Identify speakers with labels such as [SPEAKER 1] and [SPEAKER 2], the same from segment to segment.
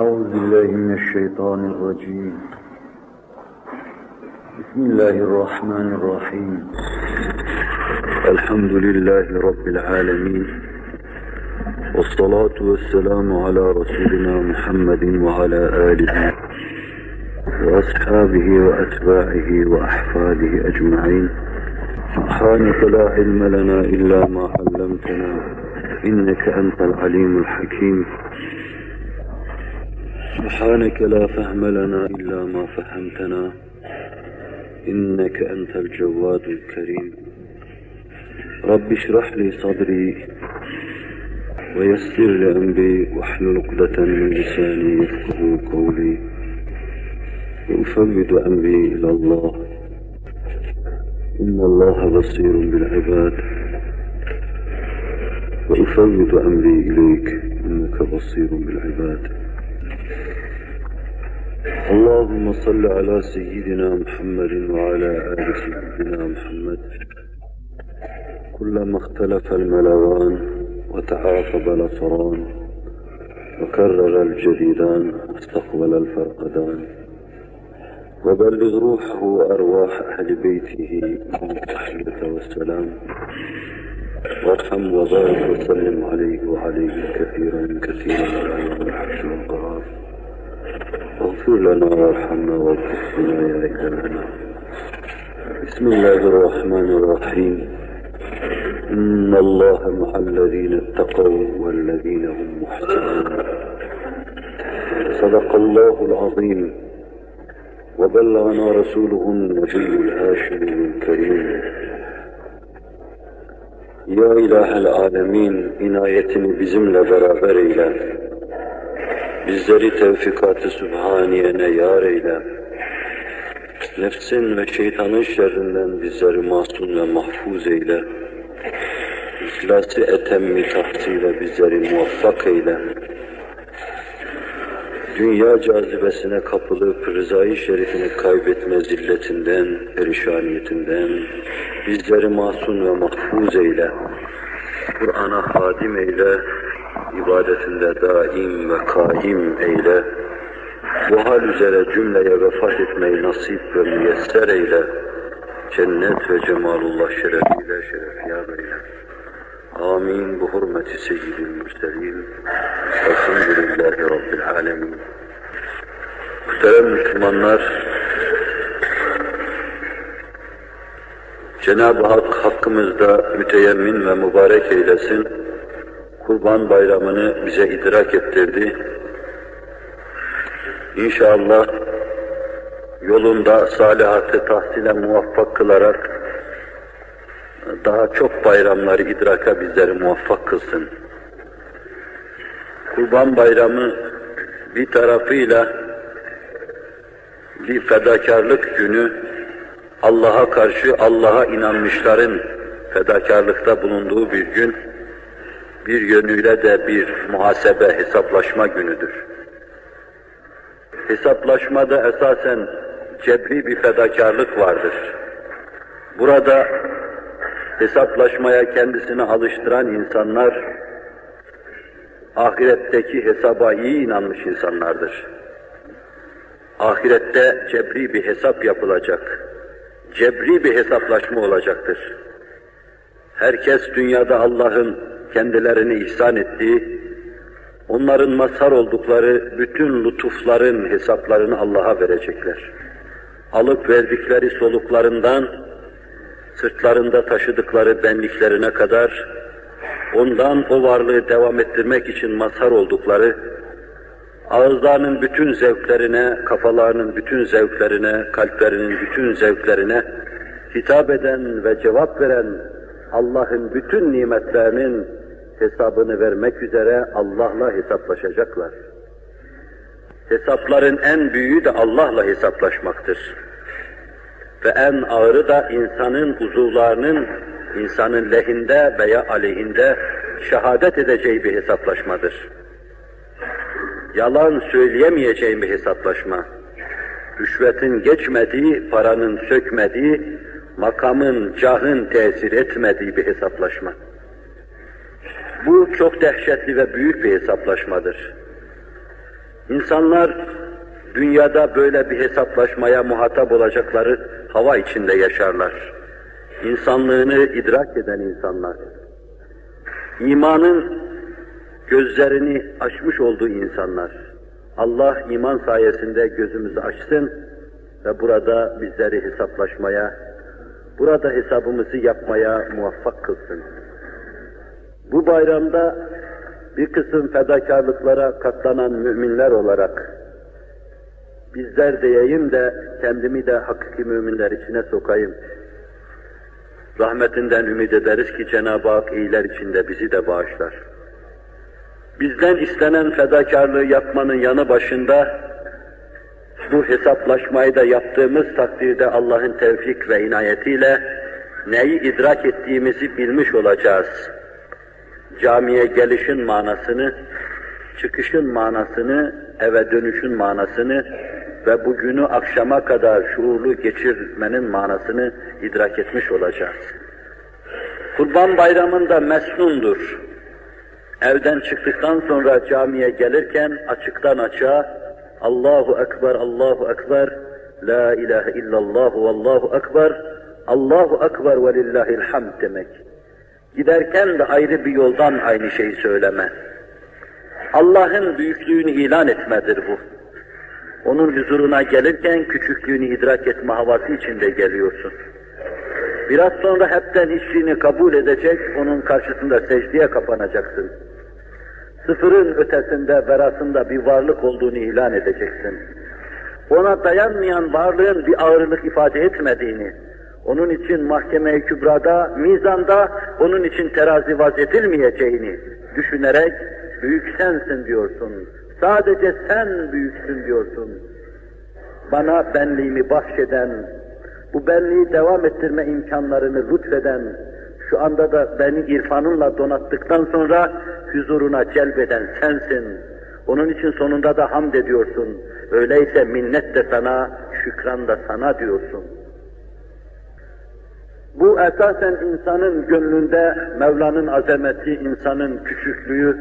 [SPEAKER 1] أعوذ بالله من الشيطان الرجيم. بسم الله الرحمن الرحيم. الحمد لله رب العالمين. والصلاة والسلام على رسولنا محمد وعلى آله وأصحابه وأتباعه وأحفاده أجمعين. سبحانك لا علم لنا إلا ما علمتنا. إنك أنت العليم الحكيم. سبحانك لا فهم لنا إلا ما فهمتنا إنك أنت الجواد الكريم. رب اشرح لي صدري ويسر لي أمري واحلل عقدة من لساني يفقه قولي. وأفوض أمري إلى الله. إن الله بصير بالعباد. وأفوض أمري إليك إنك بصير بالعباد. اللهم صل على سيدنا محمد وعلى آل سيدنا محمد. كلما اختلف الملوان وتعاقب الأطران وكرر الجديدان واستقبل الفرقدان. وبلغ روحه وأرواح أهل بيته التحية والسلام وارحم وبارك وسلم عليه وعليه كثيرا كثيرا. على الحج والقرار واغفر لنا وارحمنا واغفر لنا يا إلهنا بسم الله الرحمن الرحيم. إن الله مع الذين اتقوا والذين هم محسنون. صدق الله العظيم. وبلغنا رسوله النبي الهاشمي الكريم. Ya İlahel Alemin, inayetini bizimle beraber eyle. Bizleri tevfikat-ı sübhaniyene yar eyle. Nefsin ve şeytanın şerrinden bizleri masum ve mahfuz eyle. İhlası etemmi tahsiyle bizleri muvaffak eyle. Dünya cazibesine kapılıp rızayı şerifini kaybetme zilletinden, perişaniyetinden bizleri masum ve mahfuz eyle. Kur'an'a hadim eyle, ibadetinde daim ve kaim eyle. Bu hal üzere cümleye vefat etmeyi nasip ve müyesser eyle. Cennet ve cemalullah şerefiyle şerefyar eyle. Amin. Bu hurmeti seyyidil mürselin. Elhamdülillahi Rabbil alemin. Muhterem Müslümanlar, Cenab-ı Hak hakkımızda müteyemmin ve mübarek eylesin. Kurban bayramını bize idrak ettirdi. İnşallah yolunda salihatı tahsile muvaffak kılarak daha çok bayramları idraka bizleri muvaffak kılsın. Kurban bayramı bir tarafıyla bir fedakarlık günü, Allah'a karşı Allah'a inanmışların fedakarlıkta bulunduğu bir gün, bir yönüyle de bir muhasebe, hesaplaşma günüdür. Hesaplaşmada esasen cebri bir fedakarlık vardır. Burada hesaplaşmaya kendisini alıştıran insanlar, ahiretteki hesaba iyi inanmış insanlardır. Ahirette cebri bir hesap yapılacak. Cebri bir hesaplaşma olacaktır. Herkes dünyada Allah'ın kendilerini ihsan ettiği, onların mazhar oldukları bütün lütufların hesaplarını Allah'a verecekler. Alıp verdikleri soluklarından, sırtlarında taşıdıkları benliklerine kadar, ondan o varlığı devam ettirmek için mazhar oldukları, ağızlarının bütün zevklerine, kafalarının bütün zevklerine, kalplerinin bütün zevklerine hitap eden ve cevap veren Allah'ın bütün nimetlerinin hesabını vermek üzere Allah'la hesaplaşacaklar. Hesapların en büyüğü de Allah'la hesaplaşmaktır. Ve en ağırı da insanın uzuvlarının insanın lehinde veya aleyhinde şehadet edeceği bir hesaplaşmadır. Yalan söyleyemeyeceğim bir hesaplaşma. Rüşvetin geçmediği, paranın sökmediği, makamın, cahın tesir etmediği bir hesaplaşma. Bu çok dehşetli ve büyük bir hesaplaşmadır. İnsanlar dünyada böyle bir hesaplaşmaya muhatap olacakları hava içinde yaşarlar. İnsanlığını idrak eden insanlar. İmanın gözlerini açmış olduğu insanlar. Allah iman sayesinde gözümüzü açsın ve burada bizleri hesaplaşmaya, burada hesabımızı yapmaya muvaffak kılsın. Bu bayramda bir kısım fedakarlıklara katlanan müminler olarak bizler diyeyim de kendimi de hakiki müminler içine sokayım. Rahmetinden ümit ederiz ki Cenab-ı Hak iyiler içinde bizi de bağışlar. Bizden istenen fedakarlığı yapmanın yanı başında bu hesaplaşmayı da yaptığımız takdirde Allah'ın tevfik ve inayetiyle neyi idrak ettiğimizi bilmiş olacağız. Camiye gelişin manasını, çıkışın manasını, eve dönüşün manasını ve bugünü akşama kadar şuurlu geçirmenin manasını idrak etmiş olacağız. Kurban bayramında mesnundur. Evden çıktıktan sonra camiye gelirken açıktan açığa Allahu Ekber, Allahu Ekber, La ilahe illallah Allahu Ekber, Allahu Ekber ve lillahil hamd demek. Giderken de ayrı bir yoldan aynı şeyi söyleme. Allah'ın büyüklüğünü ilan etmedir bu. Onun huzuruna gelirken küçüklüğünü idrak etme havası içinde geliyorsun. Biraz sonra hepten hiçliğini kabul edecek, onun karşısında secdeye kapanacaksın. Sıfırın ötesinde, verasında bir varlık olduğunu ilan edeceksin. Ona dayanmayan varlığın bir ağırlık ifade etmediğini, onun için mahkeme-i kübrada, mizanda onun için terazi vaz edilmeyeceğini düşünerek büyük sensin diyorsun. Sadece sen büyüksün diyorsun. Bana benliğimi bahşeden, bu benliği devam ettirme imkanlarını lütfeden, şu anda da beni irfanınla donattıktan sonra huzuruna celbeden sensin. Onun için sonunda da hamd ediyorsun. Öyleyse minnet de sana, şükran da sana diyorsun. Bu esasen insanın gönlünde Mevla'nın azameti, insanın küçüklüğü,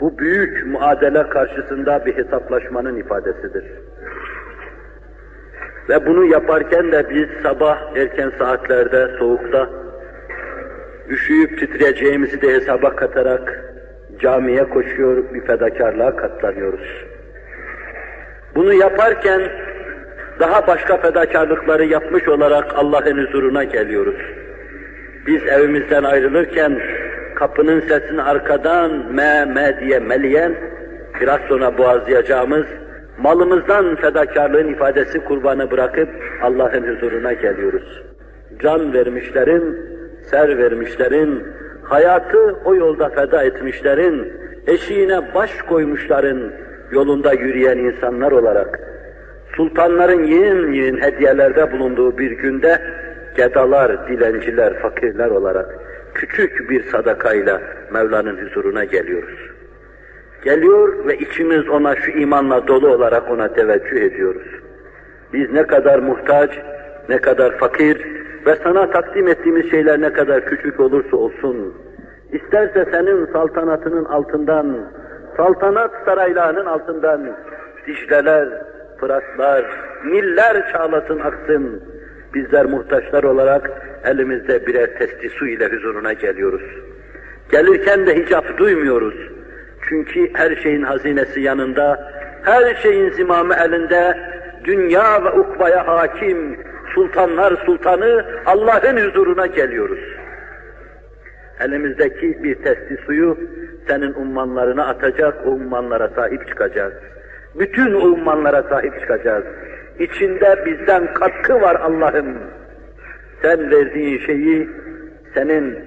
[SPEAKER 1] bu büyük muadele karşısında bir hesaplaşmanın ifadesidir. Ve bunu yaparken de biz sabah erken saatlerde, soğukta, üşüyüp titreyeceğimizi de hesaba katarak camiye koşuyor, bir fedakarlığa katlanıyoruz. Bunu yaparken daha başka fedakarlıkları yapmış olarak Allah'ın huzuruna geliyoruz. Biz evimizden ayrılırken kapının sesini arkadan me me diye meleyen, biraz sonra boğazlayacağımız malımızdan fedakarlığın ifadesi kurbanı bırakıp Allah'ın huzuruna geliyoruz. Can vermişlerin, ser vermişlerin, hayatı o yolda feda etmişlerin, eşiğine baş koymuşların yolunda yürüyen insanlar olarak, sultanların yiyin yiyin hediyelerde bulunduğu bir günde, gedalar, dilenciler, fakirler olarak küçük bir sadakayla Mevla'nın huzuruna geliyoruz. Geliyor ve içimiz ona şu imanla dolu olarak ona teveccüh ediyoruz. Biz ne kadar muhtaç, ne kadar fakir ve sana takdim ettiğimiz şeyler ne kadar küçük olursa olsun, isterse senin saltanatının altından, saltanat saraylarının altından Dicleler, Fıratlar, Niller çağlasın aksın, bizler muhtaçlar olarak elimizde birer testi su ile huzuruna geliyoruz. Gelirken de hicap duymuyoruz. Çünkü her şeyin hazinesi yanında, her şeyin zimamı elinde, dünya ve ukbaya hakim, sultanlar sultanı Allah'ın huzuruna geliyoruz. Elimizdeki bir testi suyu senin ummanlarına atacak, o ummanlara sahip çıkacağız. Bütün ummanlara sahip çıkacağız. İçinde bizden katkı var Allah'ım. Sen verdiğin şeyi senin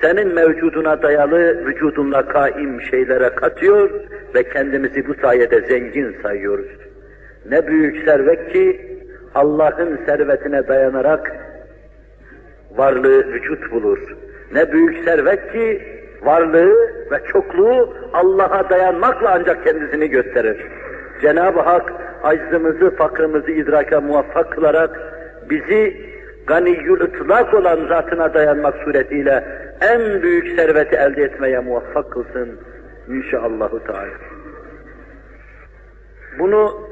[SPEAKER 1] senin mevcuduna dayalı vücudunla kaim şeylere katıyor ve kendimizi bu sayede zengin sayıyoruz. Ne büyük servet ki Allah'ın servetine dayanarak varlığı vücut bulur. Ne büyük servet ki varlığı ve çokluğu Allah'a dayanmakla ancak kendisini gösterir. Cenab-ı Hak aczımızı, fakrımızı idraka muvaffak kılarak bizi ganiyyül ıtlak olan zatına dayanmak suretiyle en büyük serveti elde etmeye muvaffak kılsın inşallahü teala. Bunu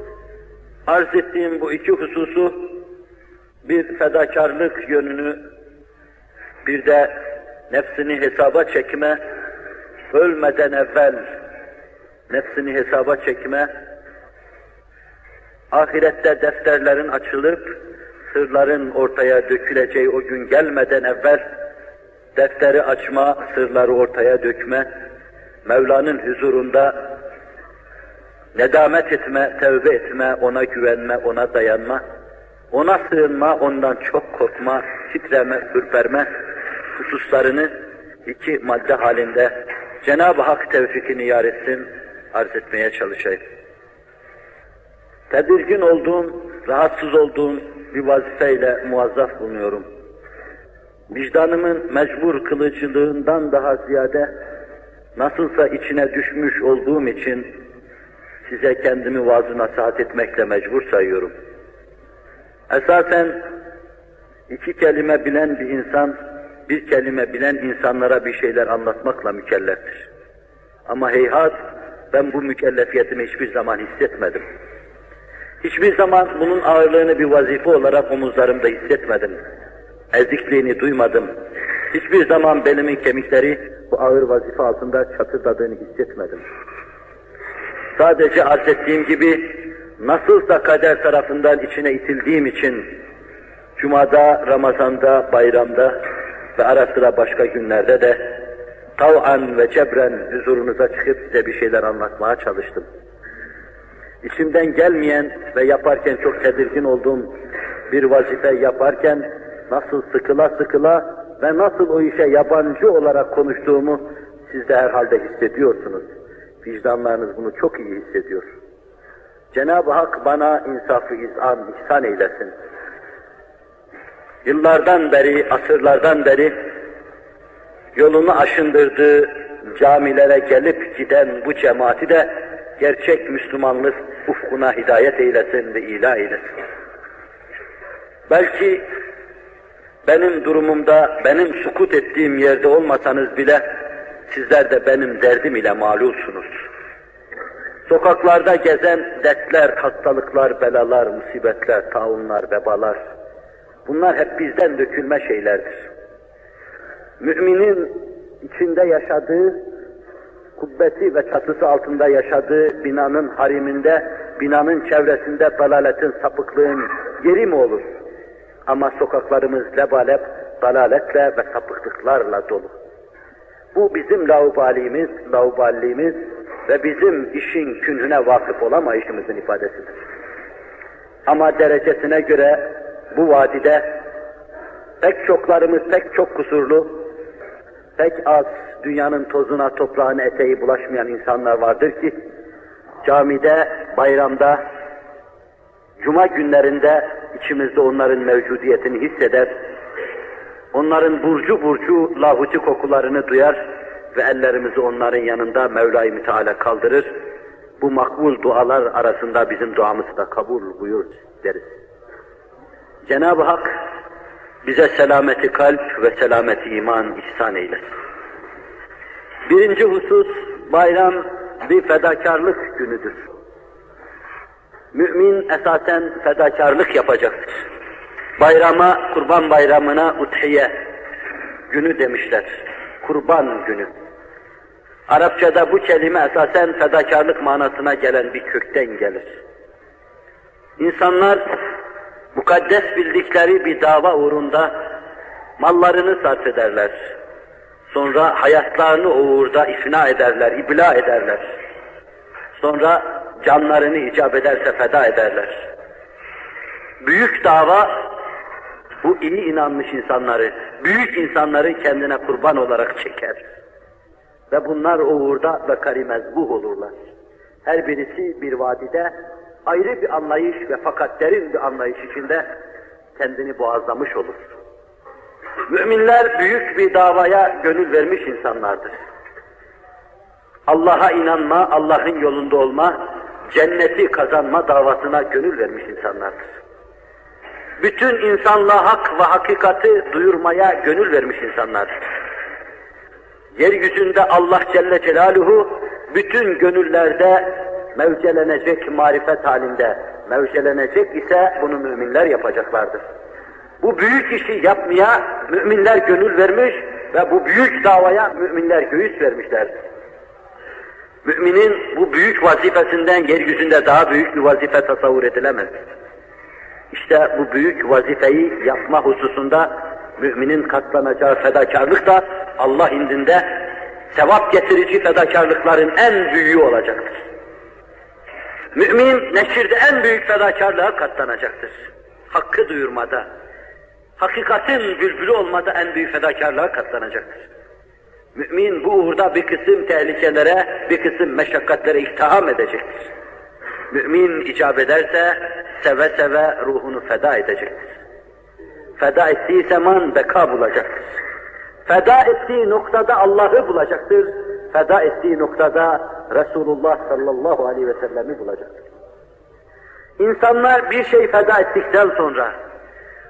[SPEAKER 1] arz ettiğim bu iki hususu bir fedakarlık yönünü bir de nefsini hesaba çekme, ölmeden evvel nefsini hesaba çekme, ahirette defterlerin açılıp sırların ortaya döküleceği o gün gelmeden evvel defteri açma, sırları ortaya dökme, Mevla'nın huzurunda nedamet etme, tevbe etme, ona güvenme, ona dayanma, ona sığınma, ondan çok korkma, titreme, ürperme hususlarını iki madde halinde Cenab-ı Hak tevfikini yar etsin, arz etmeye çalışayım. Tedirgin olduğum, rahatsız olduğum bir vazifeyle muazzaf bulunuyorum. Vicdanımın mecbur kılıcılığından daha ziyade nasılsa içine düşmüş olduğum için size kendimi vaaz nasihat etmekle mecbur sayıyorum. Esasen iki kelime bilen bir insan, bir kelime bilen insanlara bir şeyler anlatmakla mükelleftir. Ama heyhat ben bu mükellefiyetimi hiçbir zaman hissetmedim. Hiçbir zaman bunun ağırlığını bir vazife olarak omuzlarımda hissetmedim. Ezikliğini duymadım. Hiçbir zaman belimin kemikleri bu ağır vazife altında çatırdadığını hissetmedim. Sadece arz ettiğim gibi nasılsa kader tarafından içine itildiğim için Cuma'da, Ramazan'da, bayramda ve ara sıra başka günlerde de tav'an ve cebren huzurunuza çıkıp size bir şeyler anlatmaya çalıştım. İçimden gelmeyen ve yaparken çok tedirgin olduğum bir vazife yaparken nasıl sıkıla sıkıla ve nasıl o işe yabancı olarak konuştuğumu siz de herhalde hissediyorsunuz. Vicdanlarınız bunu çok iyi hissediyor. Cenab-ı Hak bana insafı izan, ihsan eylesin. Yıllardan beri, asırlardan beri yolunu aşındırdığı camilere gelip giden bu cemaati de gerçek Müslümanlık ufkuna hidayet eylesin ve ilah eylesin. Belki benim durumumda, benim sukut ettiğim yerde olmasanız bile sizler de benim derdim ile malulsunuz. Sokaklarda gezen dertler, hastalıklar, belalar, musibetler, taunlar, vebalar, bunlar hep bizden dökülme şeylerdir. Müminin içinde yaşadığı, kubbeti ve çatısı altında yaşadığı binanın hariminde, binanın çevresinde dalaletin, sapıklığın yeri mi olur? Ama sokaklarımız lebalep, dalaletle ve sapıklıklarla dolu. Bu bizim laubalimiz, lauballiliğimiz ve bizim işin künhüne vakıf olamayışımızın ifadesidir. Ama derecesine göre bu vadide pek çoklarımız pek çok kusurlu, pek az dünyanın tozuna, toprağına, eteği bulaşmayan insanlar vardır ki, camide, bayramda, cuma günlerinde içimizde onların mevcudiyetini hisseder, onların burcu burcu lahuti kokularını duyar ve ellerimizi onların yanında Mevla-i Teala kaldırır. Bu makbul dualar arasında bizim duamızı da kabul buyur deriz. Cenab-ı Hak bize selameti kalp ve selameti iman ihsan eylesin. Birinci husus, bayram bir fedakarlık günüdür. Mümin esasen fedakarlık yapacaktır. Bayrama, kurban bayramına uthiye günü demişler. Kurban günü. Arapçada bu kelime esasen fedakarlık manasına gelen bir kökten gelir. İnsanlar mukaddes bildikleri bir dava uğrunda mallarını sarf ederler. Sonra hayatlarını uğurda ifna ederler, ibla ederler. Sonra canlarını icap ederse feda ederler. Büyük dava bu iyi inanmış insanları, büyük insanları kendine kurban olarak çeker. Ve bunlar o uğurda bekari mezbuh olurlar. Her birisi bir vadide ayrı bir anlayış ve fakat derin bir anlayış içinde kendini boğazlamış olur. Müminler büyük bir davaya gönül vermiş insanlardır. Allah'a inanma, Allah'ın yolunda olma, cenneti kazanma davasına gönül vermiş insanlardır. Bütün insanlığa hak ve hakikati duyurmaya gönül vermiş insanlardır. Yeryüzünde Allah Celle Celaluhu bütün gönüllerde mevcelenecek marifet halinde, mevcelenecek ise bunu müminler yapacaklardır. Bu büyük işi yapmaya müminler gönül vermiş ve bu büyük davaya müminler göğüs vermişlerdir. Müminin bu büyük vazifesinden yeryüzünde daha büyük bir vazife tasavvur edilemez. İşte bu büyük vazifeyi yapma hususunda müminin katlanacağı fedakarlık da Allah indinde sevap getirici fedakarlıkların en büyüğü olacaktır. Mümin neşirde en büyük fedakarlığa katlanacaktır. Hakkı duyurmada, hakikatin bülbülü olmada en büyük fedakarlığa katlanacaktır. Mümin bu uğurda bir kısım tehlikelere, bir kısım meşakkatlere ihtiham edecektir. Mümin icap ederse seve seve ruhunu feda edecektir. Feda ettiği zaman beka bulacaktır. Feda ettiği noktada Allah'ı bulacaktır. Feda ettiği noktada Resulullah sallallahu aleyhi ve sellemi bulacaktır. İnsanlar bir şey feda ettikten sonra,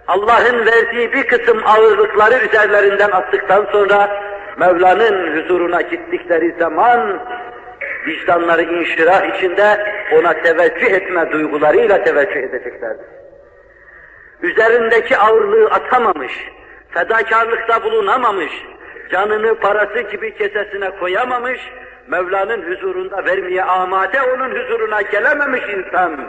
[SPEAKER 1] Allah'ın verdiği bir kısım ağırlıkları üzerlerinden attıktan sonra, Mevla'nın huzuruna gittikleri zaman, vicdanları inşirah içinde ona teveccüh etme duygularıyla teveccüh edeceklerdir. Üzerindeki ağırlığı atamamış, fedakarlıkta bulunamamış, canını parası gibi kesesine koyamamış, Mevla'nın huzurunda vermeye amade onun huzuruna gelememiş insan,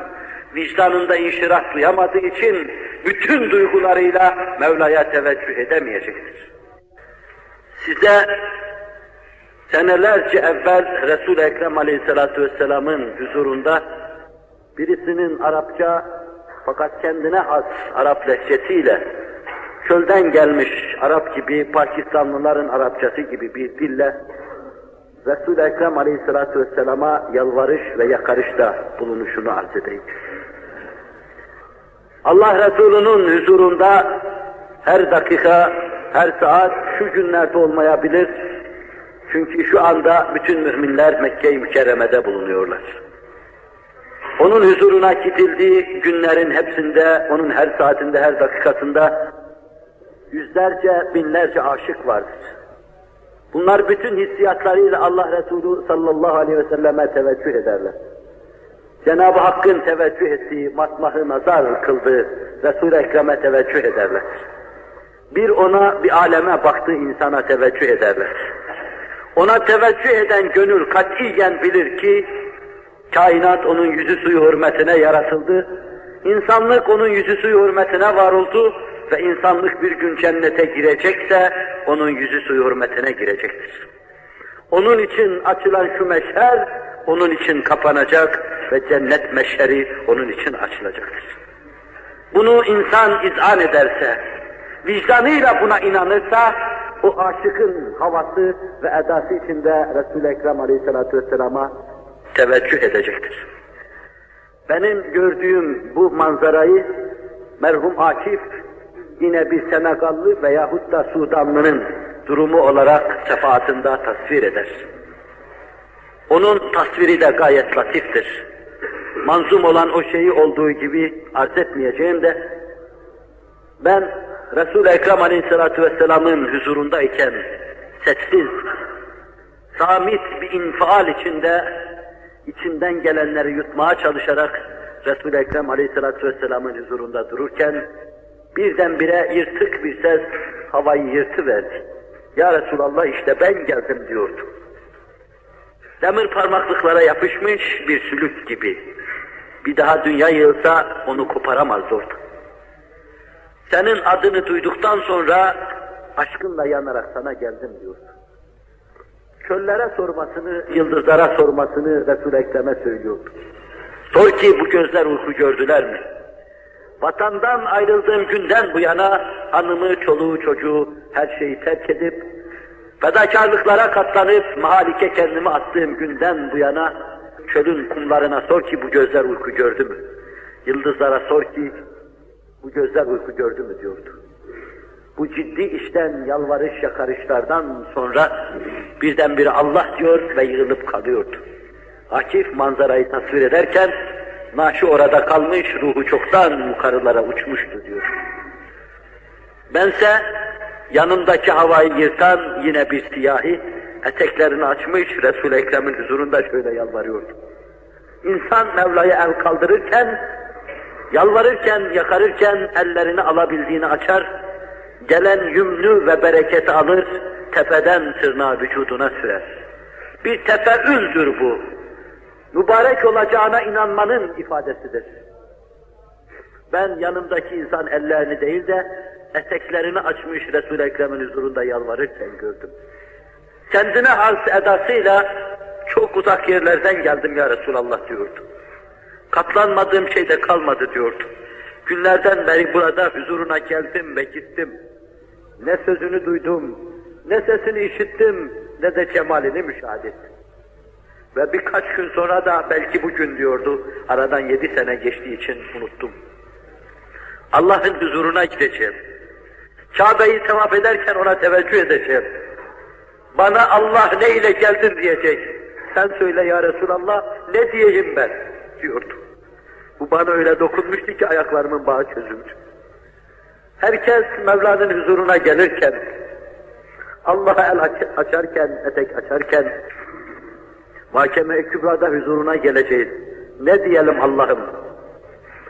[SPEAKER 1] vicdanında inşirah duyamadığı için bütün duygularıyla Mevla'ya teveccüh edemeyecektir. Size senelerce evvel Resul-i Ekrem Aleyhisselatü Vesselam'ın huzurunda birisinin Arapça fakat kendine has Arap lehçesiyle çölden gelmiş Arap gibi, Pakistanlıların Arapçası gibi bir dille Resul-i Ekrem Aleyhisselatü Vesselam'a yalvarış ve yakarışta bulunuşunu arz edeyim. Allah Resulü'nün huzurunda her dakika, her saat şu günlerde olmayabilir. Çünkü şu anda bütün müminler Mekke-i Mükerreme'de bulunuyorlar. Onun huzuruna gidildiği günlerin hepsinde, onun her saatinde, her dakikasında yüzlerce, binlerce aşık vardır. Bunlar bütün hissiyatlarıyla Allah Resulü sallallahu aleyhi ve selleme teveccüh ederler. Cenab-ı Hakk'ın teveccüh ettiği, matmahı nazar kıldığı Resul-i Ekrem'e teveccüh ederler. Bir ona, bir aleme baktığı insana teveccüh ederler. Ona teveccüh eden gönül katiyen bilir ki, kainat onun yüzü suyu hürmetine yaratıldı, insanlık onun yüzü suyu hürmetine var oldu ve insanlık bir gün cennete girecekse, onun yüzü suyu hürmetine girecektir. Onun için açılan şu meşher, onun için kapanacak ve cennet meşheri onun için açılacaktır. Bunu insan izan ederse, vicdanıyla buna inanırsa, o aşıkın havası ve edası içinde Resul-i Ekrem Aleyhisselatü Vesselam'a teveccüh edecektir. Benim gördüğüm bu manzarayı merhum Akif yine bir Senegallı veyahut da Sudanlı'nın durumu olarak sefaatında tasvir eder. Onun tasviri de gayet latiftir. Manzum olan o şeyi olduğu gibi arz etmeyeceğim de ben Resul-i Ekrem Aleyhisselatü Vesselam'ın huzurundayken sessiz, samit bir infial içinde içinden gelenleri yutmaya çalışarak Resul-i Ekrem Aleyhisselatü Vesselam'ın huzurunda dururken birdenbire yırtık bir ses havayı yırtıverdi. Ya Resulallah işte ben geldim diyordu. Demir parmaklıklara yapışmış bir sülük gibi. Bir daha dünya yığılsa onu koparamaz orada. Senin adını duyduktan sonra aşkınla yanarak sana geldim diyordu. Çöllere sormasını, yıldızlara sormasını Resul-i Ekrem'e söylüyordu. Sor ki bu gözler uyku gördüler mi? Vatandan ayrıldığım günden bu yana hanımı, çoluğu, çocuğu her şeyi terk edip fedakarlıklara katlanıp mahalike kendimi attığım günden bu yana çölün kumlarına sor ki bu gözler uyku gördü mü? Yıldızlara sor ki bu gözler uyku gördü mü diyordu. Bu ciddi işten yalvarış yakarışlardan sonra birdenbire Allah diyor ve yığılıp kalıyordu. Akif manzarayı tasvir ederken Naşı orada kalmış, ruhu çoktan yukarılara uçmuştu diyor. Bense yanımdaki havayı yırtan yine bir siyahi, eteklerini açmış Resul-i Ekrem'in huzurunda şöyle yalvarıyordu. İnsan Mevla'ya el kaldırırken, yalvarırken, yakarırken ellerini alabildiğini açar, gelen yümnü ve bereketi alır, tepeden tırnağa vücuduna sürer. Bir tefeüldür bu. Mübarek olacağına inanmanın ifadesidir. Ben yanımdaki insan ellerini değil de eteklerini açmış Resul-i Ekrem'in huzurunda yalvarırken gördüm. Kendine has edasıyla çok uzak yerlerden geldim ya Resulallah diyordu. Katlanmadığım şey de kalmadı diyordu. Günlerden beri burada huzuruna geldim ve gittim. Ne sözünü duydum, ne sesini işittim, ne de cemalini müşahede ettim. Ve birkaç gün sonra da belki bugün diyordu, aradan yedi sene geçtiği için unuttum. Allah'ın huzuruna gideceğim. Kabe'yi tevaf ederken ona teveccüh edeceğim. Bana Allah ne ile geldin diyecek. Sen söyle ya Resulallah ne diyeyim ben diyordu. Bu bana öyle dokunmuştu ki ayaklarımın bağı çözüldü. Herkes Mevla'nın huzuruna gelirken, Allah'a el açarken, etek açarken, Mahkeme-i Kübra'da huzuruna geleceğiz. Ne diyelim Allah'ım?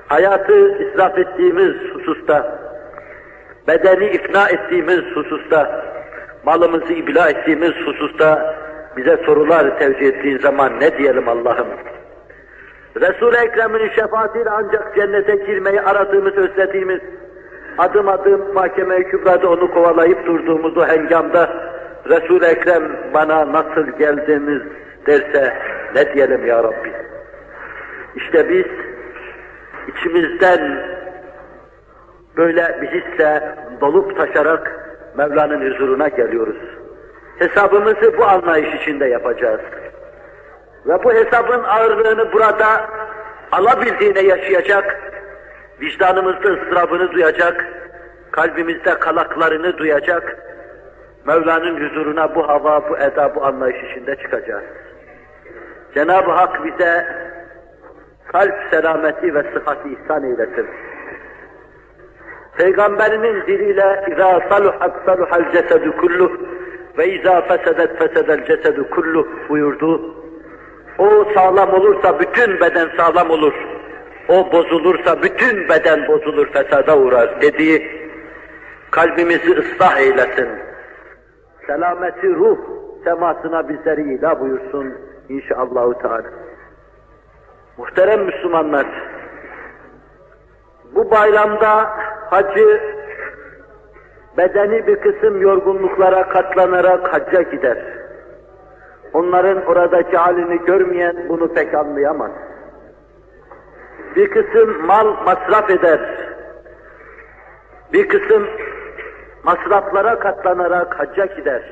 [SPEAKER 1] Hayatı israf ettiğimiz hususta, bedeni ikna ettiğimiz hususta, malımızı ibla ettiğimiz hususta bize sorular tevcih ettiğin zaman ne diyelim Allah'ım? Resul-i Ekrem'in şefaatiyle ancak cennete girmeyi aradığımız, özlediğimiz, adım adım mahkeme-i kübrada onu kovalayıp durduğumuz o hengamda Resul-i Ekrem bana nasıl geldiniz derse ne diyelim ya Rabbi? İşte biz içimizden böyle bir hisle dolup taşarak Mevla'nın huzuruna geliyoruz. Hesabımızı bu anlayış içinde yapacağız. Ve bu hesabın ağırlığını burada alabildiğine yaşayacak, vicdanımızda ıstırabını duyacak, kalbimizde kalaklarını duyacak, Mevla'nın huzuruna bu hava, bu eda, bu anlayış içinde çıkacağız. Cenab-ı Hak bize kalp selameti ve sıhhati ihsan eylesin. Peygamberinin diliyle اِذَا صَلُحَتْ صَلُحَ الْجَسَدُ كُلُّهُ ve اِذَا فَسَدَتْ فَسَدَ الْجَسَدُ كُلُّهُ buyurdu. O sağlam olursa bütün beden sağlam olur. O bozulursa bütün beden bozulur, fesada uğrar dediği kalbimizi ıslah eylesin. Selameti ruh temasına bizleri ilah buyursun inşallahü teala. Muhterem Müslümanlar, bu bayramda hacı bedeni bir kısım yorgunluklara katlanarak hacca gider. Onların oradaki halini görmeyen bunu pek anlayamaz. Bir kısım mal masraf eder. Bir kısım masraflara katlanarak hacca gider.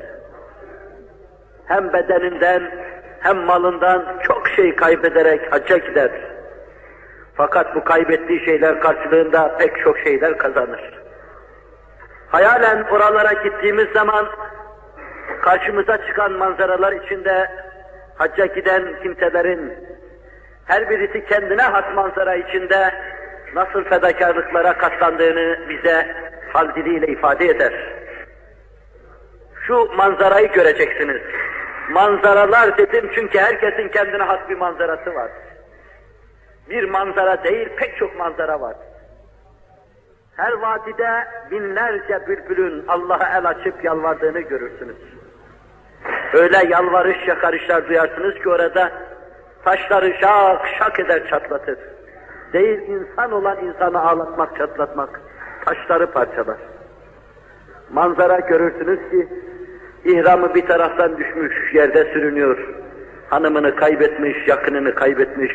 [SPEAKER 1] Hem bedeninden hem malından çok şey kaybederek hacca gider. Fakat bu kaybettiği şeyler karşılığında pek çok şeyler kazanır. Hayalen oralara gittiğimiz zaman karşımıza çıkan manzaralar içinde hacca giden kimselerin her birisi kendine has manzara içinde nasıl fedakarlıklara katlandığını bize hal diliyle ifade eder. Şu manzarayı göreceksiniz. Manzaralar dedim çünkü herkesin kendine has bir manzarası var. Bir manzara değil, pek çok manzara var. Her vadide binlerce bülbülün Allah'a el açıp yalvardığını görürsünüz. Öyle yalvarış yakarışlar duyarsınız ki orada taşları şak şak eder çatlatır. Değil insan olan insanı ağlatmak, çatlatmak, taşları parçalar. Manzara görürsünüz ki ihramı bir taraftan düşmüş, yerde sürünüyor. Hanımını kaybetmiş, yakınını kaybetmiş,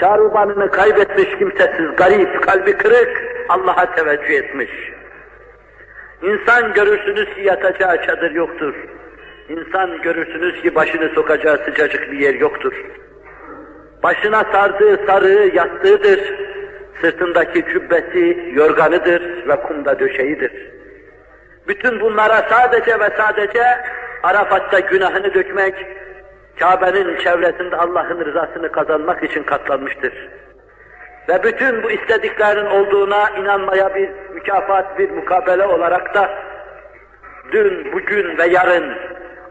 [SPEAKER 1] çarubanını kaybetmiş kimsesiz, garip, kalbi kırık, Allah'a teveccüh etmiş. İnsan görürsünüz ki yatacağı çadır yoktur. İnsan görürsünüz ki başını sokacağı sıcacık bir yer yoktur. Başına sardığı sarığı yastığıdır. Sırtındaki cübbesi yorganıdır ve kumda döşeğidir. Bütün bunlara sadece ve sadece Arafat'ta günahını dökmek, Kabe'nin çevresinde Allah'ın rızasını kazanmak için katlanmıştır. Ve bütün bu istediklerin olduğuna inanmaya bir mükafat, bir mukabele olarak da dün, bugün ve yarın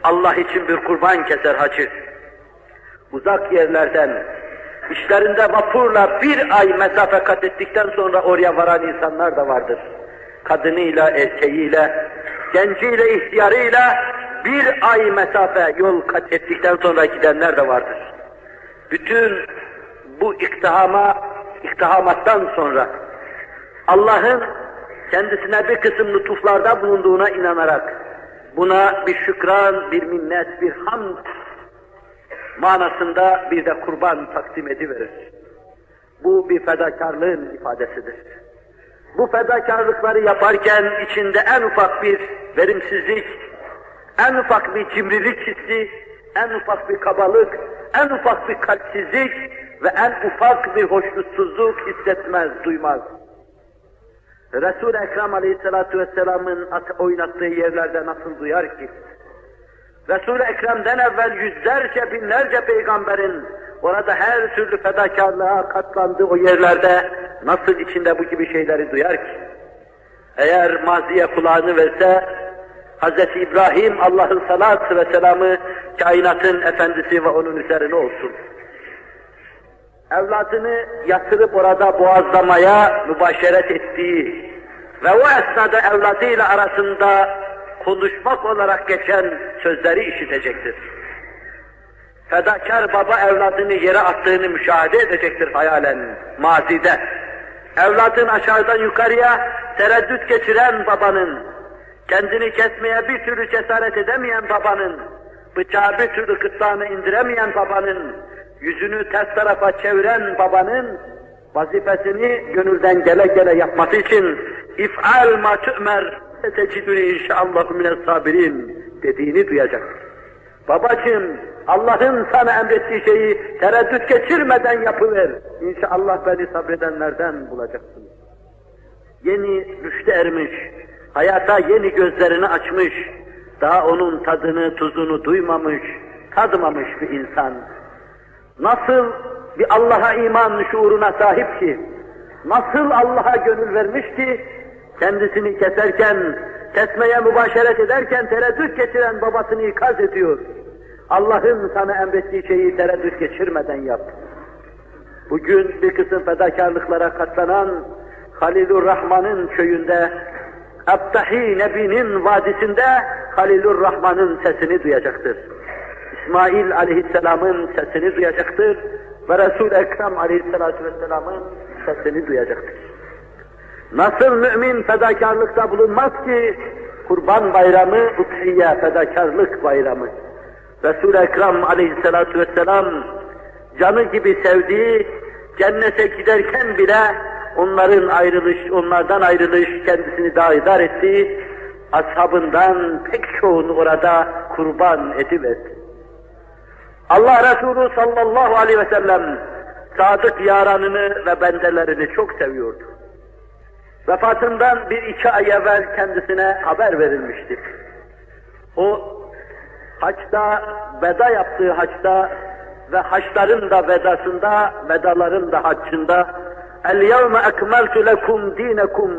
[SPEAKER 1] Allah için bir kurban keser hacı. Uzak yerlerden, İşlerinde vapurla bir ay mesafe kat ettikten sonra oraya varan insanlar da vardır. Kadınıyla, erkeğiyle, genciyle, ihtiyarıyla bir ay mesafe yol kat ettikten sonra gidenler de vardır. Bütün bu iktihama, iktihamattan sonra Allah'ın kendisine bir kısım lütuflarda bulunduğuna inanarak buna bir şükran, bir minnet, bir hamd manasında bir de kurban takdim ediverir. Bu bir fedakarlığın ifadesidir. Bu fedakarlıkları yaparken içinde en ufak bir verimsizlik, en ufak bir cimrilik hissi, en ufak bir kabalık, en ufak bir kalpsizlik ve en ufak bir hoşnutsuzluk hissetmez, duymaz. Resul-i Ekrem Aleyhisselatü Vesselam'ın oynattığı yerlerde nasıl duyar ki? Resul-i Ekrem'den evvel yüzlerce, binlerce peygamberin orada her türlü fedakarlığa katlandığı o yerlerde nasıl içinde bu gibi şeyleri duyar ki? Eğer maziye kulağını verse, Hz. İbrahim Allah'ın salatü ve selamı kainatın efendisi ve onun üzerine olsun. Evladını yatırıp orada boğazlamaya mübaşeret ettiği ve o esnada evladıyla arasında konuşmak olarak geçen sözleri işitecektir. Fedakar baba evladını yere attığını müşahede edecektir hayalen, mazide. Evladın aşağıdan yukarıya tereddüt geçiren babanın, kendini kesmeye bir türlü cesaret edemeyen babanın, bıçağı bir türlü gırtlağını indiremeyen babanın, yüzünü ters tarafa çeviren babanın, vazifesini gönülden gele gele yapması için if'al ma tu'mer teciduni inşallah mine sabirin dediğini duyacak. Babacığım Allah'ın sana emrettiği şeyi tereddüt geçirmeden yapıver. İnşallah beni sabredenlerden bulacaksın. Yeni rüşte ermiş, hayata yeni gözlerini açmış, daha onun tadını, tuzunu duymamış, tadmamış bir insan. Nasıl bir Allah'a iman şuuruna sahip ki, nasıl Allah'a gönül vermiş ki, kendisini keserken, kesmeye mübaşeret ederken tereddüt geçiren babasını ikaz ediyor. Allah'ın sana emrettiği şeyi tereddüt geçirmeden yap. Bugün bir kısım fedakarlıklara katlanan Halilur Rahman'ın köyünde, Abdahi Nebi'nin vadisinde Halilur Rahman'ın sesini duyacaktır. İsmail Aleyhisselam'ın sesini duyacaktır ve Resul-i Ekrem Aleyhisselatü Vesselam'ın sesini duyacaktır. Nasıl mümin fedakarlıkta bulunmaz ki Kurban Bayramı, Uthiye fedakarlık bayramı. Resul-i Ekrem Aleyhisselatü Vesselam canı gibi sevdiği, cennete giderken bile onların ayrılış, onlardan ayrılış kendisini daidar ettiği ashabından pek çoğunu orada kurban ediverdi. Allah Resulü sallallahu aleyhi ve sellem sadık yaranını ve bendelerini çok seviyordu. Vefatından bir iki ay evvel kendisine haber verilmişti. O haçta, veda yaptığı haçta ve haçların da vedasında, vedaların da haccında ekmeltu lekum dinekum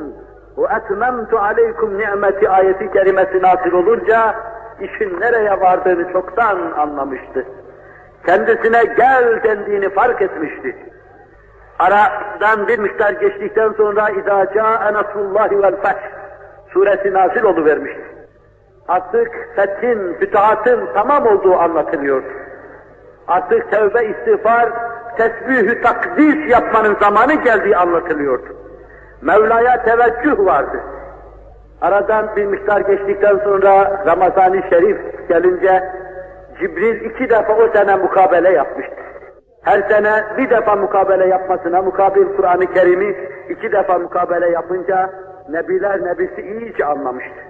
[SPEAKER 1] ve etmemtu aleykum ni'meti ayeti kerimesi nazil olunca işin nereye vardığını çoktan anlamıştı. Kendisine gel dendiğini fark etmişti. Aradan bir miktar geçtikten sonra اِذَا جَاءَ نَصْرُ اللّٰهِ وَالْفَحْ suresi nazil oluvermişti. Artık fethin, fütuhatın tamam olduğu anlatılıyor. Artık tevbe, istiğfar, tesbihü takdis yapmanın zamanı geldiği anlatılıyordu. Mevla'ya teveccüh vardı. Aradan bir miktar geçtikten sonra Ramazan-ı Şerif gelince Cibril iki defa o sene mukabele yapmıştı. Her sene bir defa mukabele yapmasına mukabil Kur'an-ı Kerim'i iki defa mukabele yapınca Nebiler Nebisi iyice anlamıştı.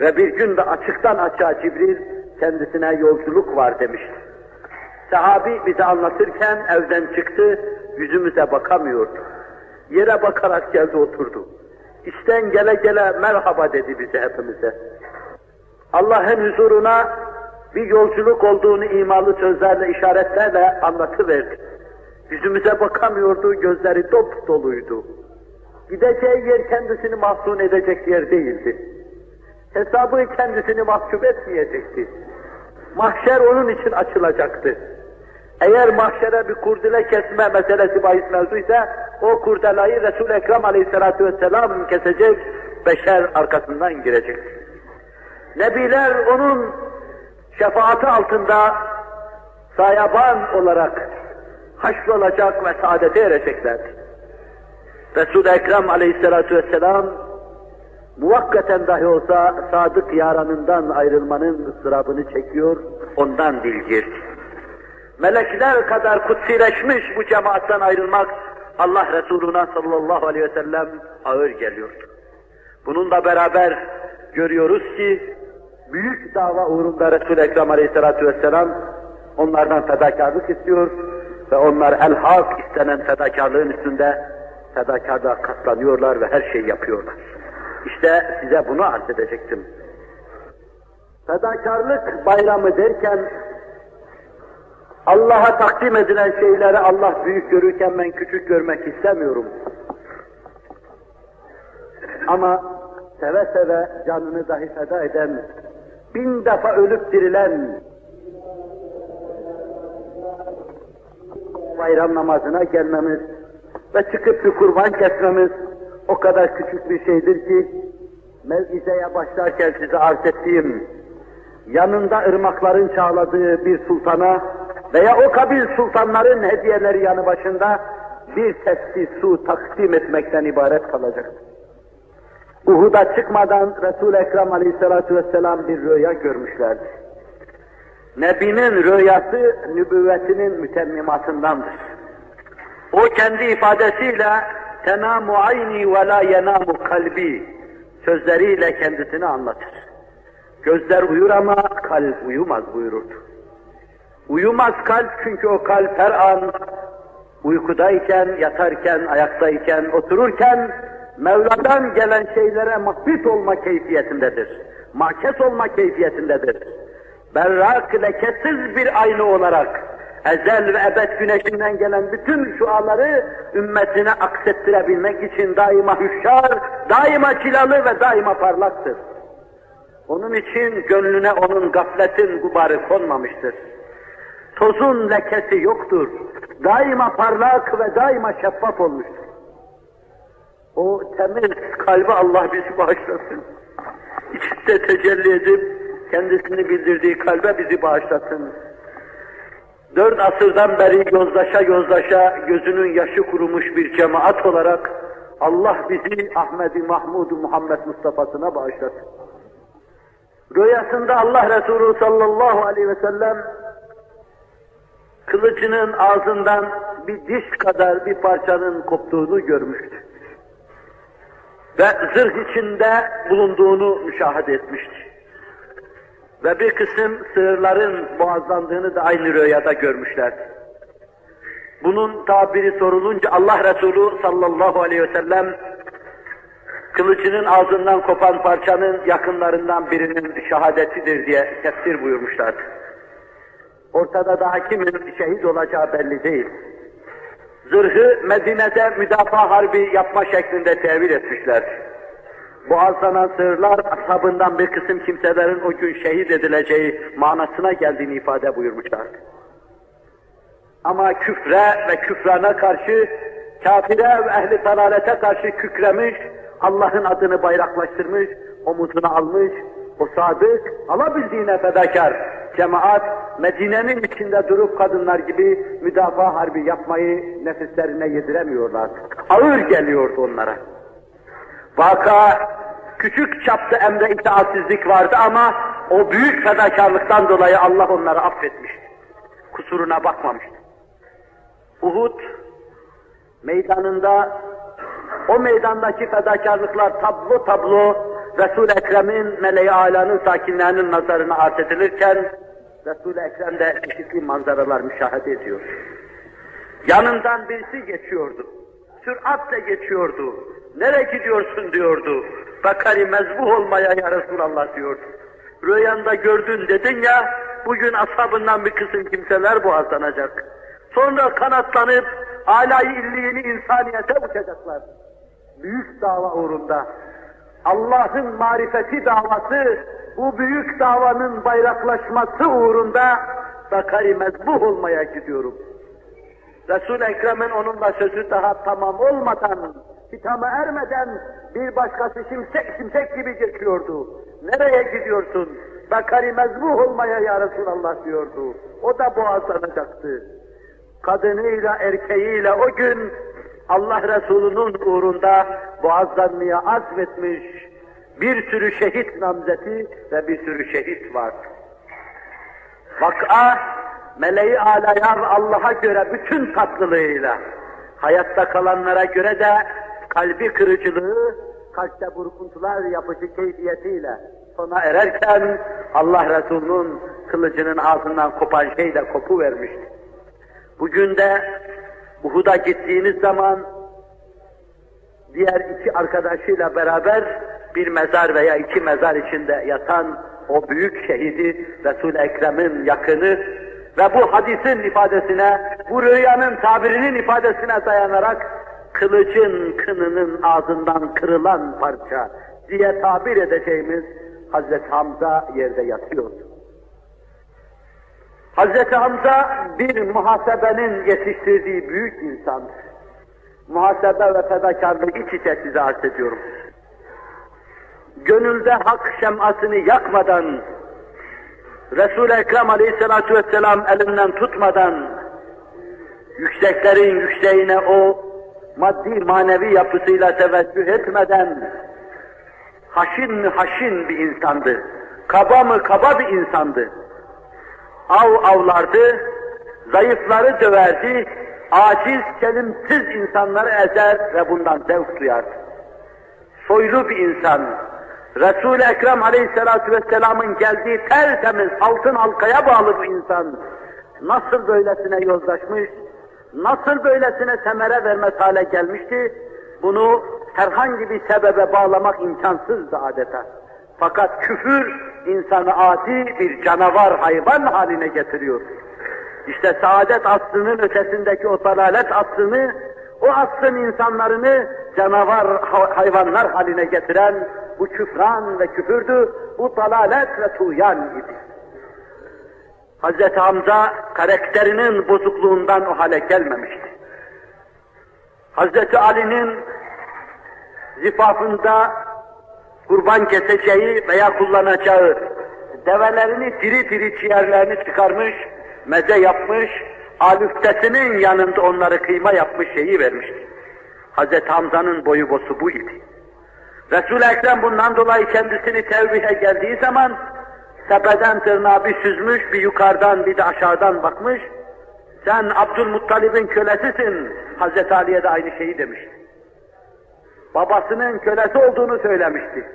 [SPEAKER 1] Ve bir gün de açıktan açığa Cibril kendisine yolculuk var demişti. Sahabi bize anlatırken evden çıktı, yüzümüze bakamıyordu. Yere bakarak geldi oturdu. İşten gele gele merhaba dedi bize hepimize. Allah'ın huzuruna bir yolculuk olduğunu imalı sözlerle, işaretlerle anlatıverdi. Yüzümüze bakamıyordu, gözleri dop doluydu. Gideceği yer kendisini mahzun edecek yer değildi. Hesabı kendisini mahcup etmeyecekti. Mahşer onun için açılacaktı. Eğer mahşere bir kurdele kesme meselesi bahis mevzu ise o kurdelayı Resul-i Ekrem aleyhissalatu vesselam kesecek, beşer arkasından girecek. Nebiler onun şefaati altında sayaban olarak haşrolacak ve saadete erecekler. Resul-i Ekrem aleyhissalatu vesselam muvakkaten dahi olsa sadık yaranından ayrılmanın ıstırabını çekiyor, ondan dilgir. Melekler kadar kutsileşmiş bu cemaatten ayrılmak Allah Resuluna sallallahu aleyhi ve sellem ağır geliyor. Bununla beraber görüyoruz ki büyük dava uğrunda Resul-i Ekrem aleyhissalatu vesselam onlardan fedakarlık istiyor ve onlar el-hak istenen fedakarlığın üstünde fedakarlığa katlanıyorlar ve her şeyi yapıyorlar. İşte size bunu arz edecektim. Fedakarlık bayramı derken Allah'a takdim edilen şeyleri Allah büyük görürken ben küçük görmek istemiyorum. Ama seve seve canını dahi feda eden, bin defa ölüp dirilen, bayram namazına gelmemiz ve çıkıp bir kurban kesmemiz o kadar küçük bir şeydir ki, mevizeye başlarken size arz ettiğim, yanında ırmakların çağladığı bir sultana veya o kabil sultanların hediyeleri yanı başında bir tepsi su takdim etmekten ibaret kalacak. Uhud'a çıkmadan Resul-i Ekrem aleyhissalatu vesselam bir rüya görmüşlerdi. Nebinin rüyası nübüvvetinin mütemmimatındandır. O kendi ifadesiyle tenamu ayni ve la yenamu kalbi sözleriyle kendisini anlatır. Gözler uyur ama kalp uyumaz buyururdu. Uyumaz kalp çünkü o kalp her an uykudayken, yatarken, ayaktayken, otururken Mevla'dan gelen şeylere mahbit olma keyfiyetindedir. Mahkes olma keyfiyetindedir. Berrak, lekesiz bir ayna olarak ezel ve ebed güneşinden gelen bütün şuaları ümmetine aksettirebilmek için daima hüşşar, daima cilalı ve daima parlaktır. Onun için gönlüne onun gafletin gubarı konmamıştır. Tozun lekesi yoktur. Daima parlak ve daima şeffaf olmuştur. O temiz kalbi Allah bizi bağışlasın. İçinde tecelli edip kendisini bildirdiği kalbe bizi bağışlasın. Dört asırdan beri yozlaşa yozlaşa gözünün yaşı kurumuş bir cemaat olarak Allah bizi Ahmet-i Mahmud Muhammed Mustafa'sına bağışlasın. Rüyasında Allah Resulü sallallahu aleyhi ve sellem kılıcının ağzından bir diş kadar bir parçanın koptuğunu görmüştü. Ve zırh içinde bulunduğunu müşahede etmişti. Ve bir kısım sığırların boğazlandığını da aynı rüyada görmüşlerdi. Bunun tabiri sorulunca Allah Resulü sallallahu aleyhi ve sellem kılıcının ağzından kopan parçanın yakınlarından birinin şehadetidir diye tefsir buyurmuşlardı. Ortada daha kimin şehit olacağı belli değil. Zırhı Medine'de müdafaa harbi yapma şeklinde tevil etmişler. Boğazlanan sığırlar ashabından bir kısım kimselerin o gün şehit edileceği manasına geldiğini ifade buyurmuşlardı. Ama küfre ve küfrana karşı, kafire ve ehli dalalete karşı kükremiş, Allah'ın adını bayraklaştırmış, omuzuna almış, o sadık, alabildiğine fedakar cemaat, Medine'nin içinde durup kadınlar gibi müdafaa harbi yapmayı nefislerine yediremiyorlar. Ağır geliyordu onlara. Vaka küçük çapta emre itaatsizlik vardı ama o büyük fedakarlıktan dolayı Allah onları affetmişti. Kusuruna bakmamıştı. Uhud meydanında o meydandaki fedakarlıklar tablo tablo Resul-i Ekrem'in meleği alanın sakinlerinin nazarına arz edilirken Resul-i Ekrem de çeşitli manzaralar müşahede ediyor. Yanından birisi geçiyordu. Süratle geçiyordu. Nereye gidiyorsun diyordu. Bakari mezbuh olmaya ya Resulallah diyordu. Rüyanda gördün dedin ya, bugün ashabından bir kısım kimseler boğazlanacak. Sonra kanatlanıp alayı illiğini insaniyete uçacaklar. Büyük dava uğrunda. Allah'ın marifeti davası, bu büyük davanın bayraklaşması uğrunda Bakari mezbuh olmaya gidiyorum. Resul-i Ekrem'in onunla sözü daha tamam olmadan, hitama ermeden bir başkası şimşek şimşek gibi geçiyordu. Nereye gidiyorsun? Bakari mezbuh olmaya ya Resulallah diyordu. O da boğazlanacaktı. Kadınıyla erkeğiyle o gün Allah Resulü'nün uğrunda boğazlanmaya azmetmiş bir sürü şehit namzeti ve bir sürü şehit var. Vak'a meleği alaya Allah'a göre bütün tatlılığıyla, hayatta kalanlara göre de kalbi kırıcılığı, kalpte burkuntular yapıcı keyfiyetiyle sona ererken Allah Resulü'nün kılıcının ağzından kopan şey de kopu vermişti. Bugün de Uhud'a gittiğiniz zaman diğer iki arkadaşıyla beraber bir mezar veya iki mezar içinde yatan o büyük şehidi Resul-i Ekrem'in yakını ve bu hadisin ifadesine, bu rüyanın tabirinin ifadesine dayanarak kılıcın kınının ağzından kırılan parça diye tabir edeceğimiz Hazreti Hamza yerde yatıyordu. Hazreti Hamza bir muhasebenin yetiştirdiği büyük insandır. Muhasebe ve fedakarlık iç içe size arz ediyorum. Gönülde hak şemasını yakmadan, Resul-i Ekrem aleyhissalatu vesselam elinden tutmadan, yükseklerin yükseğine o maddi manevi yapısıyla teveccüh etmeden, haşin mi haşin bir insandı, kaba mı kaba bir insandı. Av avlardı, zayıfları döverdi, aciz, kelimsiz insanları ezer ve bundan zevk duyardı. Soylu bir insan, Resul-i Ekrem aleyhissalatu vesselamın geldiği tertemiz altın halkaya bağlı bu insan, nasıl böylesine yozlaşmış, nasıl böylesine semere vermez hale gelmişti, bunu herhangi bir sebebe bağlamak imkansızdı adeta. Fakat küfür insanı adi bir canavar hayvan haline getiriyor. İşte saadet aslının ötesindeki o dalalet aslını, o aslın insanlarını canavar hayvanlar haline getiren bu küfran ve küfürdü, bu dalalet ve tuğyan idi. Hz. Hamza karakterinin bozukluğundan o hale gelmemişti. Hz. Ali'nin zifafında kurban keseceği veya kullanacağı develerini diri diri ciğerlerini çıkarmış, meze yapmış, alüftesinin yanında onları kıyma yapmış şeyi vermişti. Hz. Hamza'nın boyu bosu bu idi. Resul-i Ekrem bundan dolayı kendisini tevbihe geldiği zaman tepeden tırnağa bir süzmüş, bir yukarıdan bir de aşağıdan bakmış. Sen Abdülmuttalib'in kölesisin. Hz. Ali'ye de aynı şeyi demişti. Babasının kölesi olduğunu söylemişti.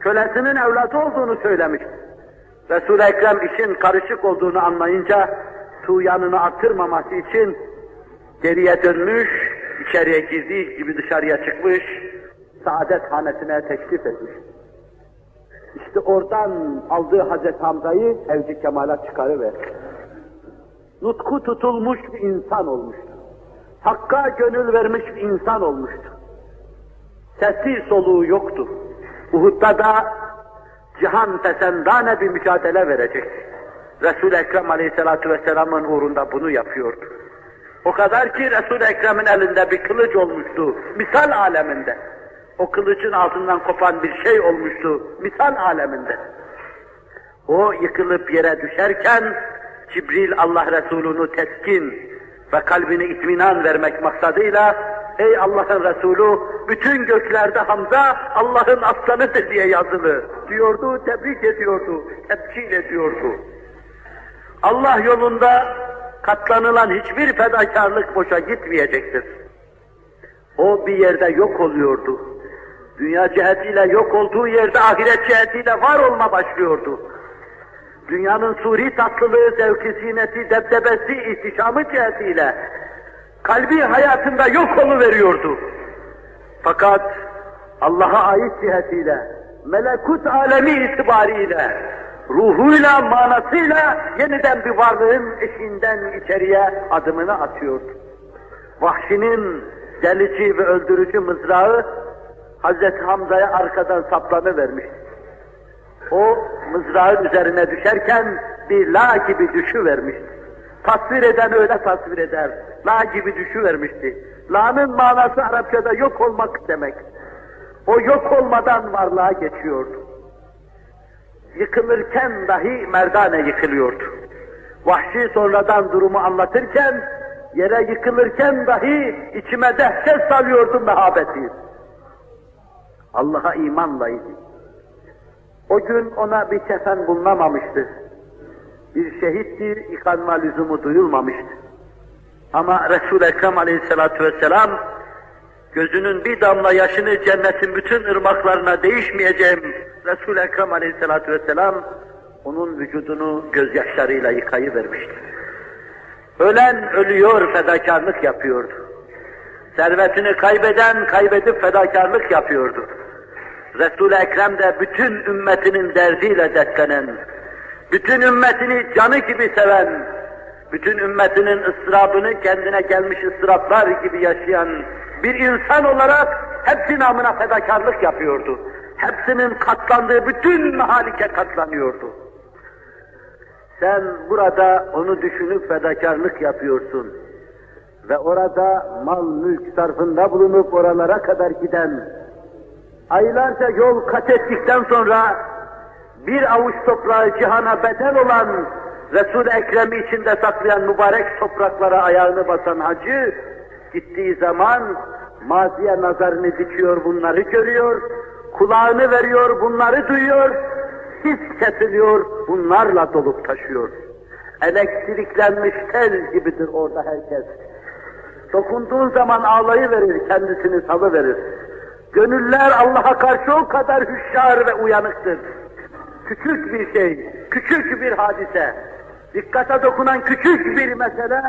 [SPEAKER 1] Kölesinin evladı olduğunu söylemişti. Resul-i Ekrem işin karışık olduğunu anlayınca tuğyanını arttırmaması için geriye dönmüş, içeriye girdiği gibi dışarıya çıkmış, saadet hanesine teşrif etmiş. İşte oradan aldığı Hazreti Hamza'yı evci kemala çıkarıver. Nutku tutulmuş bir insan olmuştu. Hakka gönül vermiş bir insan olmuştu. Sesi soluğu yoktu. Uhud'da da cihan fesendane bir mücadele verecek. Resul-i Ekrem Aleyhisselatü Vesselam'ın uğrunda bunu yapıyordu. O kadar ki Resul-i Ekrem'in elinde bir kılıç olmuştu, misal aleminde. O kılıcın altından kopan bir şey olmuştu, misal aleminde. O yıkılıp yere düşerken, Cibril Allah Resulü'nü teskin ve kalbine itminan vermek maksadıyla, ey Allah'ın Resulü, bütün göklerde Hamza Allah'ın aslanıdır diye yazılı diyordu, tebrik ediyordu, tepkil ediyordu. Allah yolunda katlanılan hiçbir fedakarlık boşa gitmeyecektir. O bir yerde yok oluyordu. Dünya cihetiyle yok olduğu yerde ahiret cihetiyle var olma başlıyordu. Dünyanın suri tatlılığı, zevki, zineti, debdebesi, ihtişamı cihetiyle kalbi hayatında yok veriyordu. Fakat Allah'a ait cihetiyle, melekut alemi itibariyle, ruhuyla, manasıyla yeniden bir varlığın eşiğinden içeriye adımını atıyordu. Vahşinin delici ve öldürücü mızrağı Hazreti Hamza'ya arkadan saplanı vermiş. O mızrağın üzerine düşerken bir la gibi düşü vermişti. Tasvir eden öyle tasvir eder. La gibi düşüvermişti. La'nın manası Arapçada yok olmak demek. O yok olmadan varlığa geçiyordu. Yıkılırken dahi merdane yıkılıyordu. Vahşi sonradan durumu anlatırken, yere yıkılırken dahi içime dehşet salıyordu mehabeti. Allah'a imanlaydı. O gün ona bir kefen bulunamamıştı. Bir şehitti, yıkanma lüzumu duyulmamıştı. Ama Resul-i Ekrem aleyhissalatu vesselam gözünün bir damla yaşını cennetin bütün ırmaklarına değişmeyeceğim Resul-i Ekrem aleyhissalatu vesselam onun vücudunu gözyaşlarıyla yıkayıvermişti. Ölen ölüyor fedakarlık yapıyordu. Servetini kaybeden kaybedip fedakarlık yapıyordu. Resul-i Ekrem de bütün ümmetinin derdiyle dertlenen, bütün ümmetini canı gibi seven, bütün ümmetinin ıstırabını kendine gelmiş ıstıraplar gibi yaşayan bir insan olarak hepsi namına fedakarlık yapıyordu. Hepsinin katlandığı bütün mahalike katlanıyordu. Sen burada onu düşünüp fedakarlık yapıyorsun. Ve orada mal mülk sarfında bulunup oralara kadar giden, aylarca yol kat ettikten sonra bir avuç toprağı cihana bedel olan Resul-i Ekrem'i içinde saklayan mübarek topraklara ayağını basan hacı, gittiği zaman maziye nazarını dikiyor, bunları görüyor, kulağını veriyor, bunları duyuyor, his kesiliyor, bunlarla dolup taşıyor. Elektriklenmiş tel gibidir orada herkes. Dokunduğun zaman ağlayıverir, kendisini salıverir. Gönüller Allah'a karşı o kadar hüşyar ve uyanıktır. Küçük bir şey, küçük bir hadise, dikkate dokunan küçük bir mesele,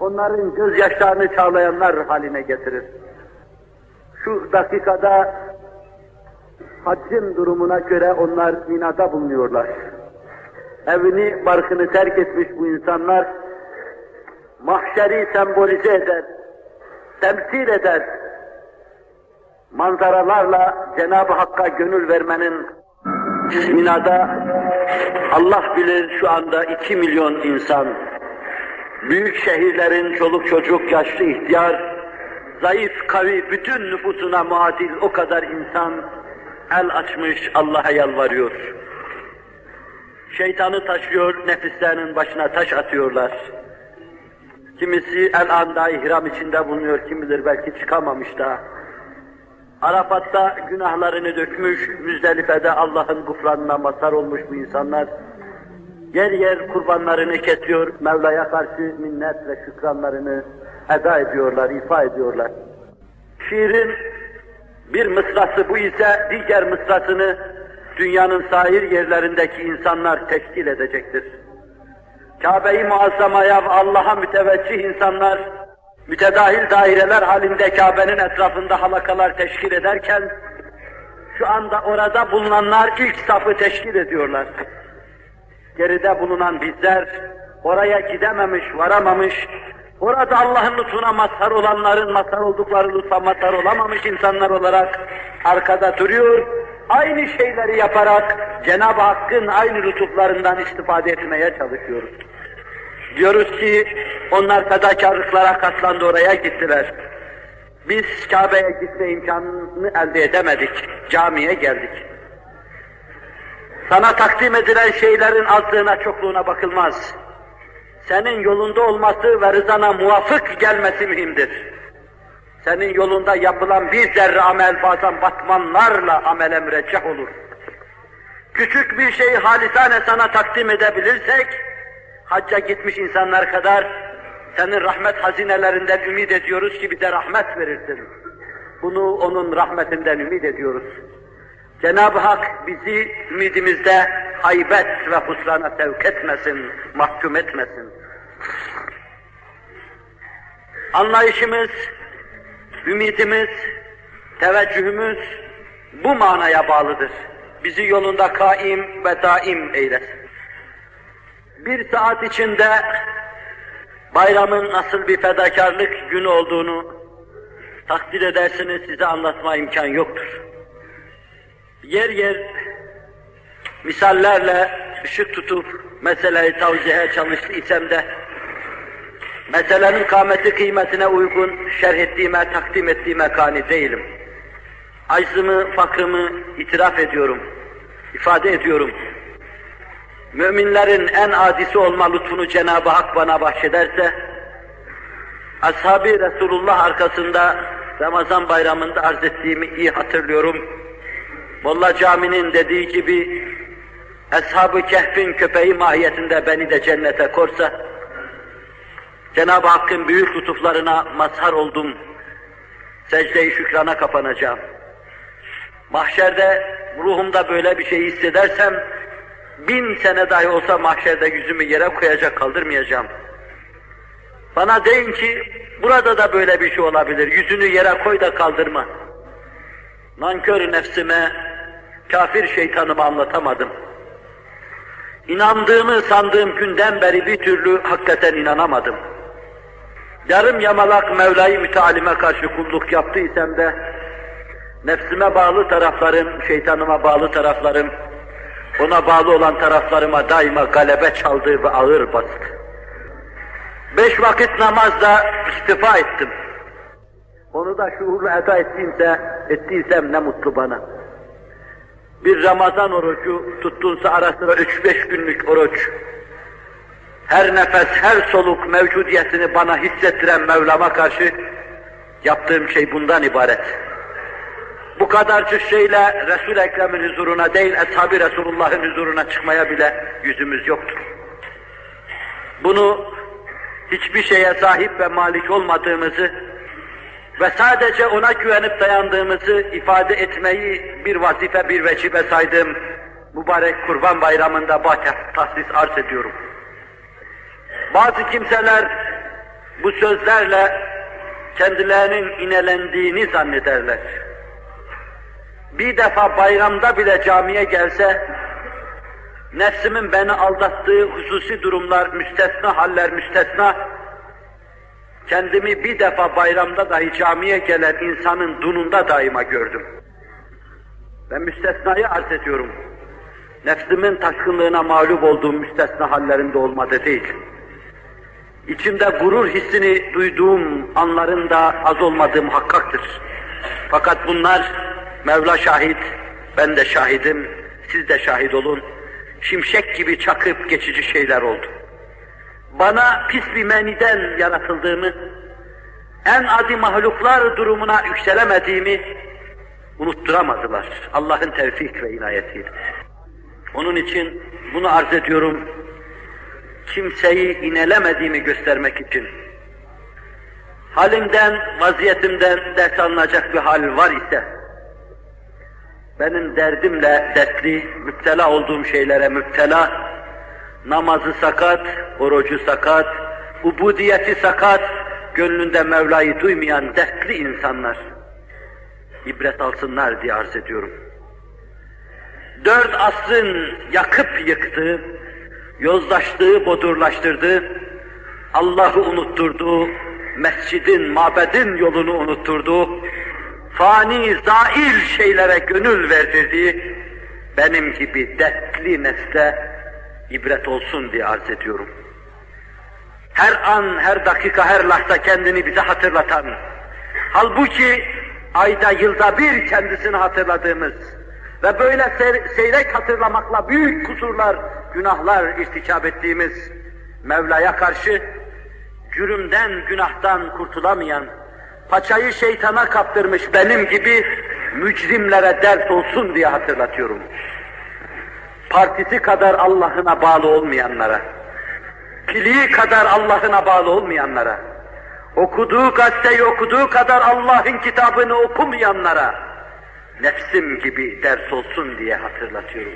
[SPEAKER 1] onların gözyaşlarını çağlayanlar haline getirir. Şu dakikada haccın durumuna göre onlar minada bulunuyorlar. Evini, barkını terk etmiş bu insanlar, mahşeri sembolize eder, temsil eder, manzaralarla Cenab-ı Hakk'a gönül vermenin Mina'da Allah bilir şu anda iki milyon insan, büyük şehirlerin çoluk çocuk, yaşlı ihtiyar, zayıf, kavi, bütün nüfusuna muadil o kadar insan el açmış Allah'a yalvarıyor. Şeytanı taşıyor, nefislerinin başına taş atıyorlar. Kimisi el anda ihram içinde bulunuyor, kim bilir belki çıkamamış da. Arafat'ta günahlarını dökmüş, Müzdelife'de Allah'ın gufranına mazhar olmuş bu insanlar. Yer yer kurbanlarını kesiyor, Mevla'ya karşı minnet ve şükranlarını eda ediyorlar, ifa ediyorlar. Şiirin bir mısrası bu ise diğer mısrasını dünyanın sahir yerlerindeki insanlar teşkil edecektir. Kabe-i Muazzama'ya Allah'a müteveccih insanlar, mütedahil daireler halinde Kabe'nin etrafında halakalar teşkil ederken, şu anda orada bulunanlar ilk safı teşkil ediyorlar. Geride bulunan bizler, oraya gidememiş, varamamış, orada Allah'ın lütfuna mazhar olanların mazhar oldukları lütfa mazhar olamamış insanlar olarak arkada duruyor, aynı şeyleri yaparak Cenab-ı Hakk'ın aynı lütuflarından istifade etmeye çalışıyoruz. Diyoruz ki onlar fedakarlıklara katlandı oraya gittiler. Biz Kabe'ye gitme imkanını elde edemedik. Camiye geldik. Sana takdim edilen şeylerin azlığına çokluğuna bakılmaz. Senin yolunda olması ve rızana muvafık gelmesi mühimdir. Senin yolunda yapılan bir zerre amel bazen batmanlarla amele mürecceh olur. Küçük bir şeyi halisane sana takdim edebilirsek, hacca gitmiş insanlar kadar senin rahmet hazinelerinden ümit ediyoruz ki bize rahmet verirsin. Bunu onun rahmetinden ümit ediyoruz. Cenab-ı Hak bizi ümidimizde haybet ve husrana sevk etmesin, mahkum etmesin. Anlayışımız, ümidimiz, teveccühümüz bu manaya bağlıdır. Bizi yolunda kaim ve daim eylesin. Bir saat içinde bayramın nasıl bir fedakarlık günü olduğunu takdir edersiniz, size anlatma imkan yoktur. Yer yer misallerle ışık tutup meseleyi tavsiye çalıştı isem de meselenin kâmeti kıymetine uygun şerh ettiğime, takdim ettiğime kani değilim. Aczımı, fakrımı itiraf ediyorum, ifade ediyorum. Müminlerin en adisi olma lütfunu Cenab-ı Hak bana bahşederse, Ashab-ı Resulullah arkasında Ramazan bayramında arz ettiğimi iyi hatırlıyorum. Molla Cami'nin dediği gibi, Ashab-ı Kehf'in köpeği mahiyetinde beni de cennete korsa, Cenab-ı Hakk'ın büyük lütuflarına mazhar oldum. Secde-i şükrana kapanacağım. Mahşerde ruhumda böyle bir şey hissedersem, bin sene dahi olsa mahşerde yüzümü yere koyacak, kaldırmayacağım. Bana deyin ki, burada da böyle bir şey olabilir, yüzünü yere koy da kaldırma. Nankör nefsime, kafir şeytanımı anlatamadım. İnandığımı sandığım günden beri bir türlü hakikaten inanamadım. Yarım yamalak Mevla-i Mütealim'e karşı kulluk yaptıysam da, nefsime bağlı taraflarım, şeytanıma bağlı taraflarım, ona bağlı olan taraflarıma daima galebe çaldı ve ağır bastı. Beş vakit namazda istifa ettim. Onu da şuurlu eda ettiğimse, ettiysem ne mutlu bana. Bir Ramazan orucu tuttuğunsa ara üç beş günlük oruç. Her nefes, her soluk mevcudiyetini bana hissettiren Mevlam'a karşı yaptığım şey bundan ibaret. Bu kadarcık şeyle Resul-i Ekrem'in huzuruna değil, Ashab-ı Resulullah'ın huzuruna çıkmaya bile yüzümüz yoktur. Bunu hiçbir şeye sahip ve malik olmadığımızı ve sadece ona güvenip dayandığımızı ifade etmeyi bir vazife, bir vecibe saydığım mübarek Kurban Bayramı'nda tahsis arz ediyorum. Bazı kimseler bu sözlerle kendilerinin inelendiğini zannederler. Bir defa bayramda bile camiye gelse, nefsimin beni aldattığı hususi durumlar, müstesna haller müstesna, kendimi bir defa bayramda dahi camiye gelen insanın dununda daima gördüm. Ben müstesnayı arz ediyorum. Nefsimin taşkınlığına mağlup olduğum müstesna hallerinde olmadı değil. İçimde gurur hissini duyduğum anların da az olmadığım hakkaktır. Fakat bunlar Mevla şahit, ben de şahidim, siz de şahit olun. Şimşek gibi çakıp geçici şeyler oldu. Bana pis bir meniden yaratıldığımı, en adi mahluklar durumuna yükselemediğimi unutturamadılar. Allah'ın tevfik ve inayetiyle. Onun için bunu arz ediyorum, kimseyi inelemediğimi göstermek için. Halimden, vaziyetimden ders alınacak bir hal var ise, benim derdimle dertli, müptela olduğum şeylere müptela, namazı sakat, orucu sakat, ubudiyeti sakat, gönlünde Mevla'yı duymayan dertli insanlar, ibret alsınlar diye arz ediyorum. Dört asrın yakıp yıktığı, yozlaştığı, bodurlaştırdığı, Allah'ı unutturduğu, mescidin, mabedin yolunu unutturduğu, fani, zail şeylere gönül verdirdiği, benim gibi dertli nesle ibret olsun diye arz ediyorum. Her an, her dakika, her lahza kendini bize hatırlatan, halbuki ayda, yılda bir kendisini hatırladığımız ve böyle seyrek hatırlamakla büyük kusurlar, günahlar irtikap ettiğimiz Mevla'ya karşı cürümden, günahtan kurtulamayan, paçayı şeytana kaptırmış benim gibi mücrimlere dert olsun diye hatırlatıyorum. Partisi kadar Allah'ına bağlı olmayanlara, piliği kadar Allah'ına bağlı olmayanlara, okuduğu gazeteyi okuduğu kadar Allah'ın kitabını okumayanlara, nefsim gibi ders olsun diye hatırlatıyorum.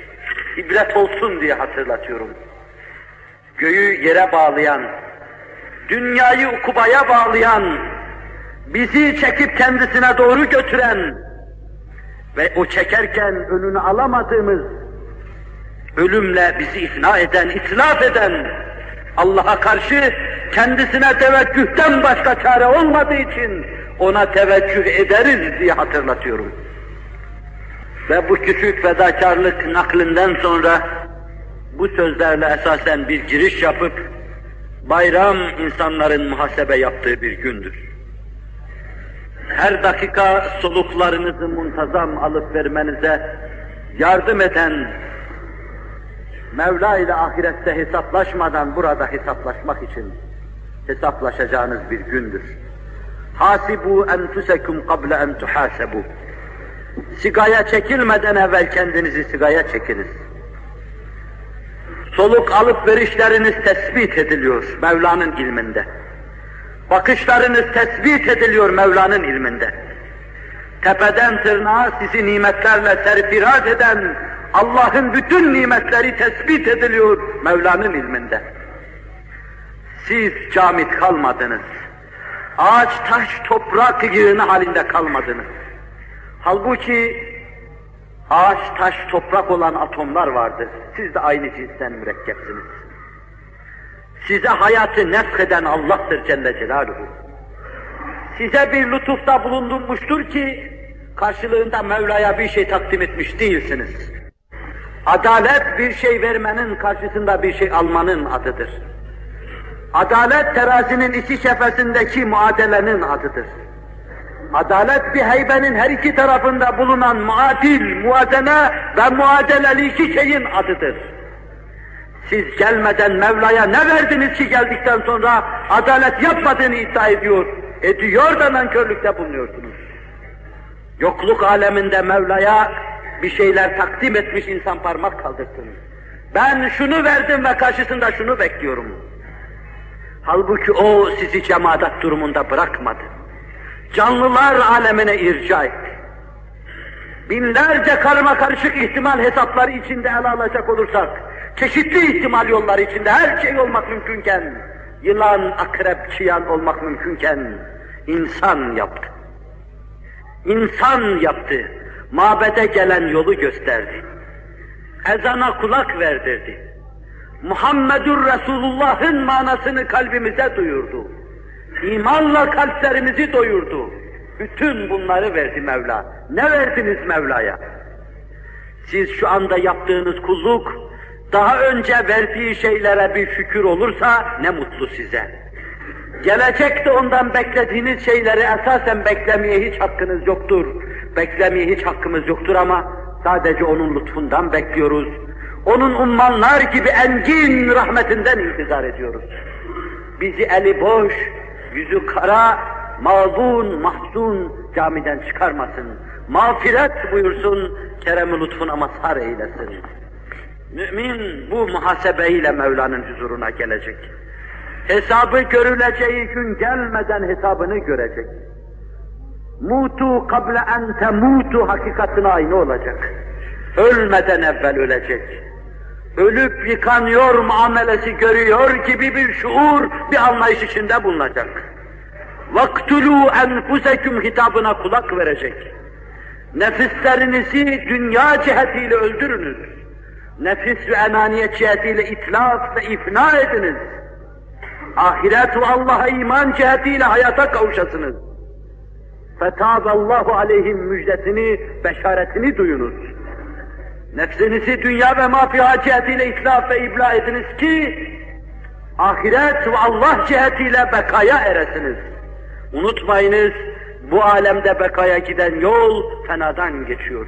[SPEAKER 1] İbret olsun diye hatırlatıyorum. Göğü yere bağlayan, dünyayı ukubaya bağlayan, bizi çekip kendisine doğru götüren ve o çekerken önünü alamadığımız, ölümle bizi ifna eden, itlaf eden, Allah'a karşı kendisine teveccühten başka çare olmadığı için ona teveccüh ederiz diye hatırlatıyorum. Ve bu küçük fedakarlık naklinden sonra bu sözlerle esasen bir giriş yapıp Bayram insanların muhasebe yaptığı bir gündür. Her dakika soluklarınızı muntazam alıp vermenize yardım eden Mevla ile ahirette hesaplaşmadan burada hesaplaşmak için hesaplaşacağınız bir gündür. Hasibu enfusekum qabla en tuhasebu. Sigaya çekilmeden evvel kendinizi sigaya çekiniz. Soluk alıp verişleriniz tespit ediliyor Mevla'nın ilminde. Bakışlarınız tespit ediliyor Mevla'nın ilminde. Tepeden tırnağa sizi nimetlerle serfiraz eden Allah'ın bütün nimetleri tespit ediliyor Mevla'nın ilminde. Siz camit kalmadınız. Ağaç, taş, toprak yığını halinde kalmadınız. Halbuki ağaç, taş, toprak olan atomlar vardır. Siz de aynı cinsten mürekkepsiniz. Size hayatı nefkeden Allah'tır Celle Celaluhu. Size bir lütufta bulunmuştur ki karşılığında Mevla'ya bir şey takdim etmiş değilsiniz. Adalet bir şey vermenin karşısında bir şey almanın adıdır. Adalet terazinin iki şefesindeki muadelenin adıdır. Adalet bir heybenin her iki tarafında bulunan muadil, muazene ve muadeleli iki şeyin adıdır. Siz gelmeden Mevla'ya ne verdiniz ki geldikten sonra adalet yapmadığını iddia ediyor, ediyor da nankörlükte bulunuyorsunuz. Yokluk aleminde Mevla'ya bir şeyler takdim etmiş insan parmak kaldırsın. Ben şunu verdim ve karşısında şunu bekliyorum. Halbuki o sizi cemaat durumunda bırakmadı. Canlılar alemine irca etti. Binlerce karma karışık ihtimal hesapları içinde ele alacak olursak, çeşitli ihtimal yolları içinde her şey olmak mümkünken, yılan, akrep, çıyan olmak mümkünken, insan yaptı. İnsan yaptı. Mabede gelen yolu gösterdi. Ezana kulak verdirdi. Muhammedur Resulullah'ın manasını kalbimize duyurdu. İmanla kalplerimizi doyurdu. Bütün bunları verdi Mevla. Ne verdiniz Mevla'ya? Siz şu anda yaptığınız kulluk, daha önce verdiği şeylere bir şükür olursa ne mutlu size. Gelecekte ondan beklediğiniz şeyleri esasen beklemeye hiç hakkınız yoktur. Beklemeye hiç hakkımız yoktur ama sadece onun lütfundan bekliyoruz. Onun ummanlar gibi engin rahmetinden intizar ediyoruz. Bizi eli boş, yüzü kara, mağzun, mahzun camiden çıkarmasın. Mağfiret buyursun, kerem-i lütfuna mazhar eylesin. Mümin bu muhasebeyle Mevla'nın huzuruna gelecek. Hesabı görüleceği gün gelmeden hesabını görecek. Mutu kable en temutu hakikatine aynı olacak. Ölmeden evvel ölecek. Ölüp yıkanıyor muamelesi görüyor gibi bir şuur, bir anlayış içinde bulunacak. Vaktulu enfuseküm hitabına kulak verecek. Nefislerinizi dünya cihetiyle öldürünüz. Nefis ve enaniyet cihetiyle itlaf ve ifna ediniz. Ahiret ve Allah'a iman cihetiyle hayata kavuşasınız. Fetâballahu aleyhim müjdesini, beşaretini duyunuz. Nefsinizi dünya ve mafiha cihetiyle itlaf ve ibla ediniz ki, ahiret ve Allah cihetiyle bekaya eresiniz. Unutmayınız, bu alemde bekaya giden yol fenadan geçiyor.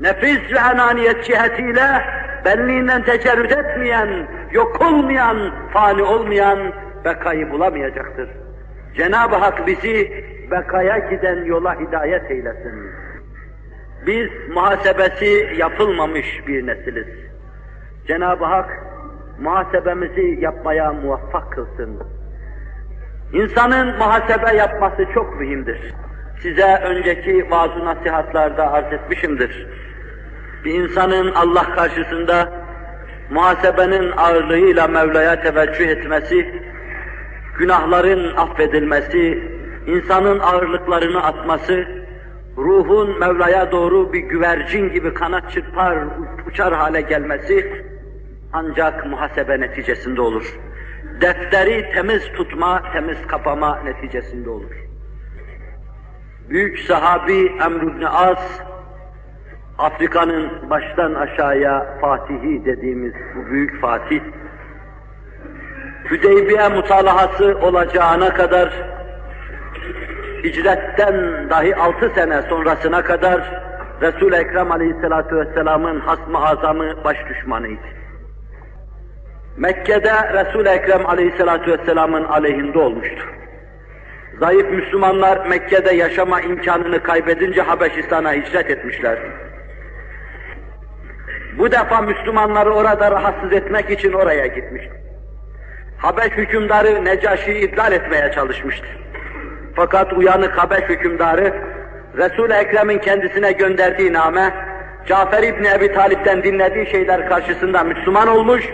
[SPEAKER 1] Nefis ve enaniyet cihetiyle benliğinden tecerrüt etmeyen, yok olmayan, fani olmayan bekayı bulamayacaktır. Cenab-ı Hak bizi bekaya giden yola hidayet eylesin. Biz muhasebesi yapılmamış bir nesiliz. Cenab-ı Hak muhasebemizi yapmaya muvaffak kılsın. İnsanın muhasebe yapması çok mühimdir. Size önceki bazı nasihatlarda arz etmişimdir. Bir insanın Allah karşısında muhasebenin ağırlığıyla Mevla'ya teveccüh etmesi, günahların affedilmesi, insanın ağırlıklarını atması, ruhun Mevla'ya doğru bir güvercin gibi kanat çırpar, uçar hale gelmesi ancak muhasebe neticesinde olur. Defteri temiz tutma, temiz kapama neticesinde olur. Büyük sahabi Emr ibn As, Afrika'nın baştan aşağıya Fatihi dediğimiz bu büyük Fatih, Hüdeybiye mutalahası olacağına kadar, hicretten dahi altı sene sonrasına kadar Resul-i Ekrem Aleyhisselatü Vesselam'ın hasmı azamı baş düşmanıydı. Mekke'de Resul-i Ekrem Aleyhisselatü Vesselam'ın aleyhinde olmuştu. Zayıf Müslümanlar Mekke'de yaşama imkanını kaybedince Habeşistan'a hicret etmişler. Bu defa Müslümanları orada rahatsız etmek için oraya gitmişti. Habeş hükümdarı Necaşi'yi idlal etmeye çalışmıştı. Fakat uyanık Habeş hükümdarı Resul-i Ekrem'in kendisine gönderdiği name, Cafer İbni Ebi Talip'ten dinlediği şeyler karşısında Müslüman olmuş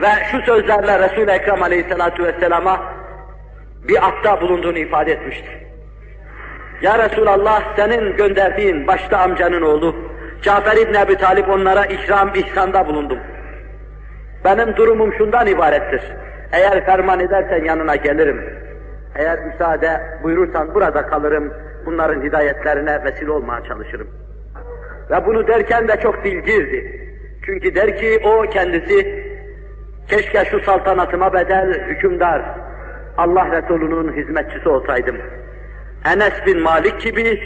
[SPEAKER 1] ve şu sözlerle Resul-i Ekrem Aleyhisselatü Vesselam'a bir atta bulunduğunu ifade etmiştir. Ya Resulallah senin gönderdiğin başta amcanın oğlu Cafer İbni Ebi Talip onlara ikram ihsanda bulundum. Benim durumum şundan ibarettir. Eğer ferman edersen yanına gelirim. Eğer müsaade buyurursan burada kalırım. Bunların hidayetlerine vesile olmaya çalışırım. Ve bunu derken de çok dilgirdi. Çünkü der ki o kendisi keşke şu saltanatıma bedel hükümdar Allah Resulü'nün hizmetçisi olsaydım. Enes bin Malik gibi,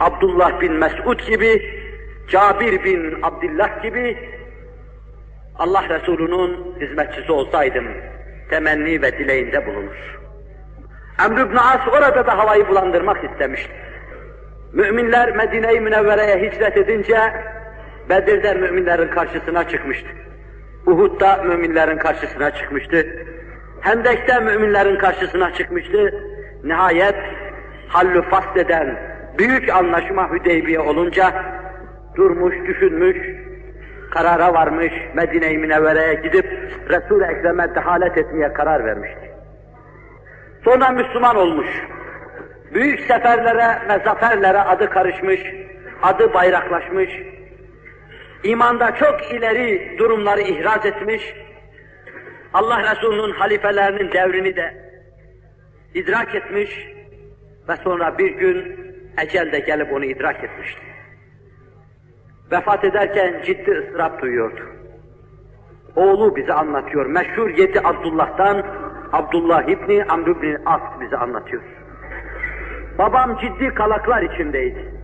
[SPEAKER 1] Abdullah bin Mesud gibi, Cabir bin Abdullah gibi Allah Resulü'nün hizmetçisi olsaydım temenni ve dileğinde bulunur. Emr ibn As orada da havayı bulandırmak istemişti. Müminler Medine-i Münevvere'ye hicret edince Bedir'de müminlerin karşısına çıkmıştı. Uhud'da müminlerin karşısına çıkmıştı. Hendek'te müminlerin karşısına çıkmıştı. Nihayet hallü fasleden büyük anlaşma Hüdeybiye olunca durmuş, düşünmüş, karara varmış, Medine-i Münevvere'ye gidip Resul-i Ekrem'e dehalet etmeye karar vermişti. Sonra Müslüman olmuş. Büyük seferlere ve zaferlere adı karışmış, adı bayraklaşmış, imanda çok ileri durumları ihraz etmiş, Allah Resulü'nün halifelerinin devrini de idrak etmiş ve sonra bir gün ecel de gelip onu idrak etmişti. Vefat ederken ciddi ıstırap duyuyordu. Oğlu bize anlatıyor. Meşhur yedi Abdullah'tan Abdullah İbni Amr İbni As bize anlatıyor. Babam ciddi kalaklar içindeydi.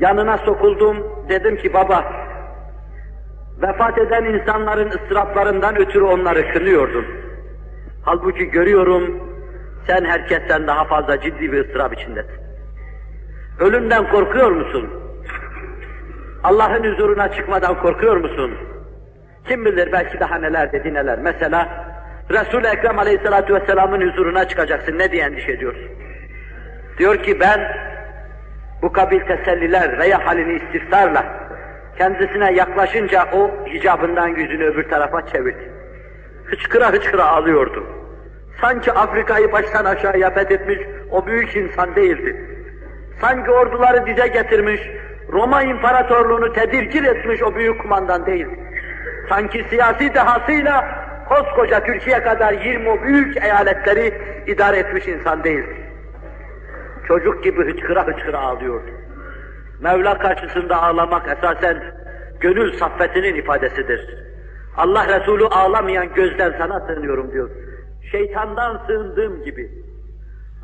[SPEAKER 1] Yanına sokuldum, dedim ki baba, vefat eden insanların ıstıraplarından ötürü onları kınıyordun. Halbuki görüyorum, sen herkesten daha fazla ciddi bir ıstırap içindesin. Ölümden korkuyor musun? Allah'ın huzuruna çıkmadan korkuyor musun? Kim bilir belki daha neler dedi neler. Mesela Resul-i Ekrem Aleyhisselatü Vesselam'ın huzuruna çıkacaksın. Ne diye endişe ediyorsun? Diyor ki ben bu kabil teselliler veya halini istiftarla kendisine yaklaşınca o hicabından yüzünü öbür tarafa çevirdi. Hıçkıra hıçkıra ağlıyordu. Sanki Afrika'yı baştan aşağıya fethetmiş o büyük insan değildi. Sanki orduları dize getirmiş, Roma İmparatorluğunu tedirgin etmiş o büyük kumandan değildi. Sanki siyasi dehasıyla koskoca Türkiye kadar 20 büyük eyaletleri idare etmiş insan değildi. Çocuk gibi hıçkıra hıçkıra ağlıyordu. Mevla karşısında ağlamak esasen gönül saffetinin ifadesidir. Allah Resulü ağlamayan gözden sana sığınıyorum diyor. Şeytandan sığındığım gibi.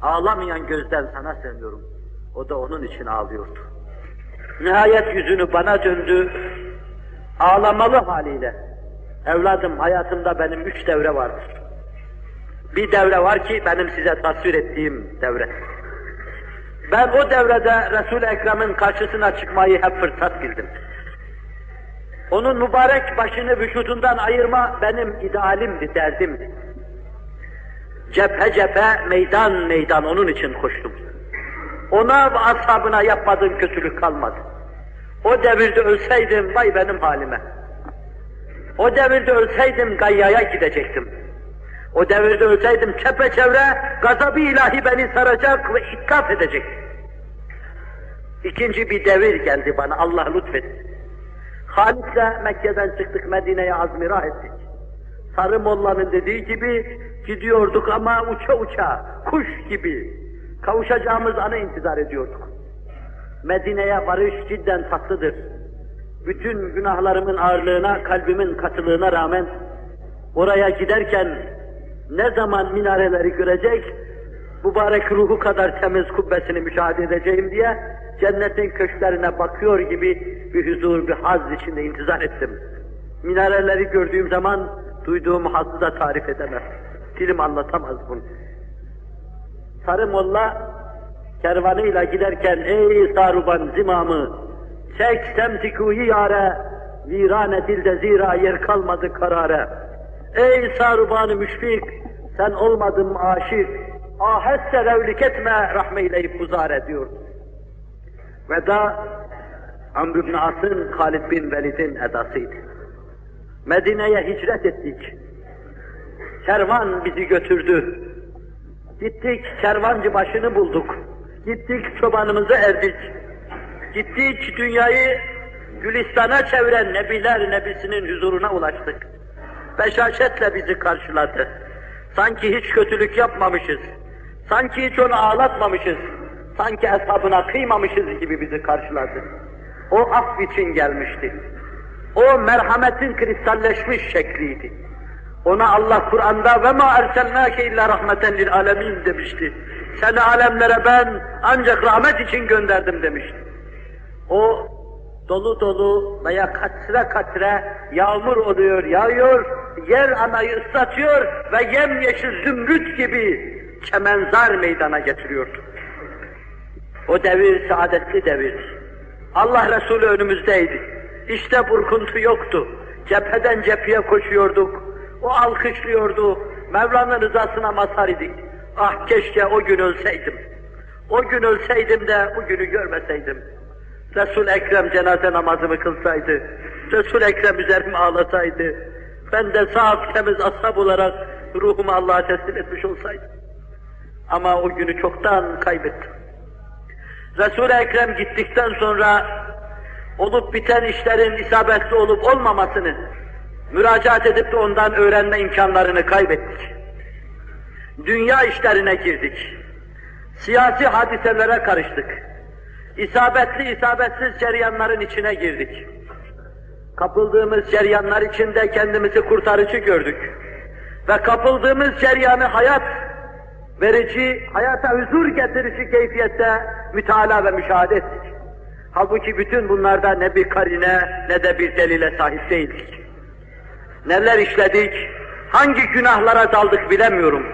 [SPEAKER 1] Ağlamayan gözden sana sığınıyorum. O da onun için ağlıyordu. Nihayet yüzünü bana döndü, ağlamalı haliyle. Evladım hayatımda benim üç devre vardır. Bir devre var ki benim size tasvir ettiğim devre. Ben o devrede Resul-i Ekrem'in karşısına çıkmayı hep fırsat bildim. Onun mübarek başını vücudundan ayırma benim idealimdi, derdimdi. Cephe cephe, meydan meydan onun için koştum. Ona ve ashabına yapmadığım kötülük kalmadı. O devirde ölseydim vay benim halime. O devirde ölseydim gayyaya gidecektim. O devirde ölseydim çepeçevre gazabı ilahi beni saracak ve itkaf edecek. İkinci bir devir geldi bana Allah lütfetti. Halis'le Mekke'den çıktık Medine'ye azmira ettik. Sarı Molla'nın dediği gibi gidiyorduk ama uça uça, kuş gibi kavuşacağımız anı intizar ediyorduk. Medine'ye varış cidden tatlıdır. Bütün günahlarımın ağırlığına, kalbimin katılığına rağmen Oraya giderken ne zaman minareleri görecek, mübarek ruhu kadar temiz kubbesini müşahede edeceğim diye cennetin köşklerine bakıyor gibi bir huzur, bir haz içinde intizar ettim. Minareleri gördüğüm zaman duyduğum hazzı da tarif edemez. Dilim anlatamaz bunu. Sarı Molla kervanıyla giderken ey saruban zimamı çek semtikuyi yare virane dilde zira yer kalmadı karare. Ey sarubanı müşfik sen olmadın mı aşık ahesse revlik etme rahmeyleyip huzar ediyor. Veda Amr ibn As'ın Halid bin Velid'in edasıydı. Medine'ye hicret ettik. Kervan bizi götürdü. Gittik kervancı başını bulduk. Gittik çobanımızı erdik. Gittik dünyayı Gülistan'a çeviren Nebiler Nebisinin huzuruna ulaştık. Beşaşetle bizi karşıladı. Sanki hiç kötülük yapmamışız. Sanki hiç onu ağlatmamışız. Sanki hesabına kıymamışız gibi bizi karşıladı. O af için gelmişti. O merhametin kristalleşmiş şekliydi. Ona Allah Kur'an'da ve ma erselnâke illa rahmeten lil alemin demişti. Seni alemlere ben ancak rahmet için gönderdim demişti. O dolu dolu veya katre katre yağmur oluyor, yağıyor, yer anayı ıslatıyor ve yemyeşil zümrüt gibi kemenzar meydana getiriyordu. O devir saadetli devirdi. Allah Resulü önümüzdeydi. İşte burkuntu yoktu. Cepheden cepheye koşuyorduk. O alkışlıyordu. Mevla'nın rızasına mazhar idik. Ah keşke o gün ölseydim. O gün ölseydim de bu günü görmeseydim. Resul Ekrem cenaze namazımı kılsaydı, Resul Ekrem üzerime ağlasaydı, ben de saf temiz ashab olarak ruhumu Allah'a teslim etmiş olsaydım. Ama o günü çoktan kaybettim. Resul-i Ekrem gittikten sonra olup biten işlerin isabetli olup olmamasını müracaat edip de ondan öğrenme imkanlarını kaybettik. Dünya işlerine girdik. Siyasi hadiselere karıştık. İsabetli isabetsiz ceryanların içine girdik. Kapıldığımız ceryanlar içinde kendimizi kurtarıcı gördük. Ve kapıldığımız ceryanı hayat verici, hayata huzur getirici keyfiyette mütalaa ve müşahede ettik. Halbuki bütün bunlarda ne bir karine ne de bir delile sahip değildik. Neler işledik, hangi günahlara daldık bilemiyorum.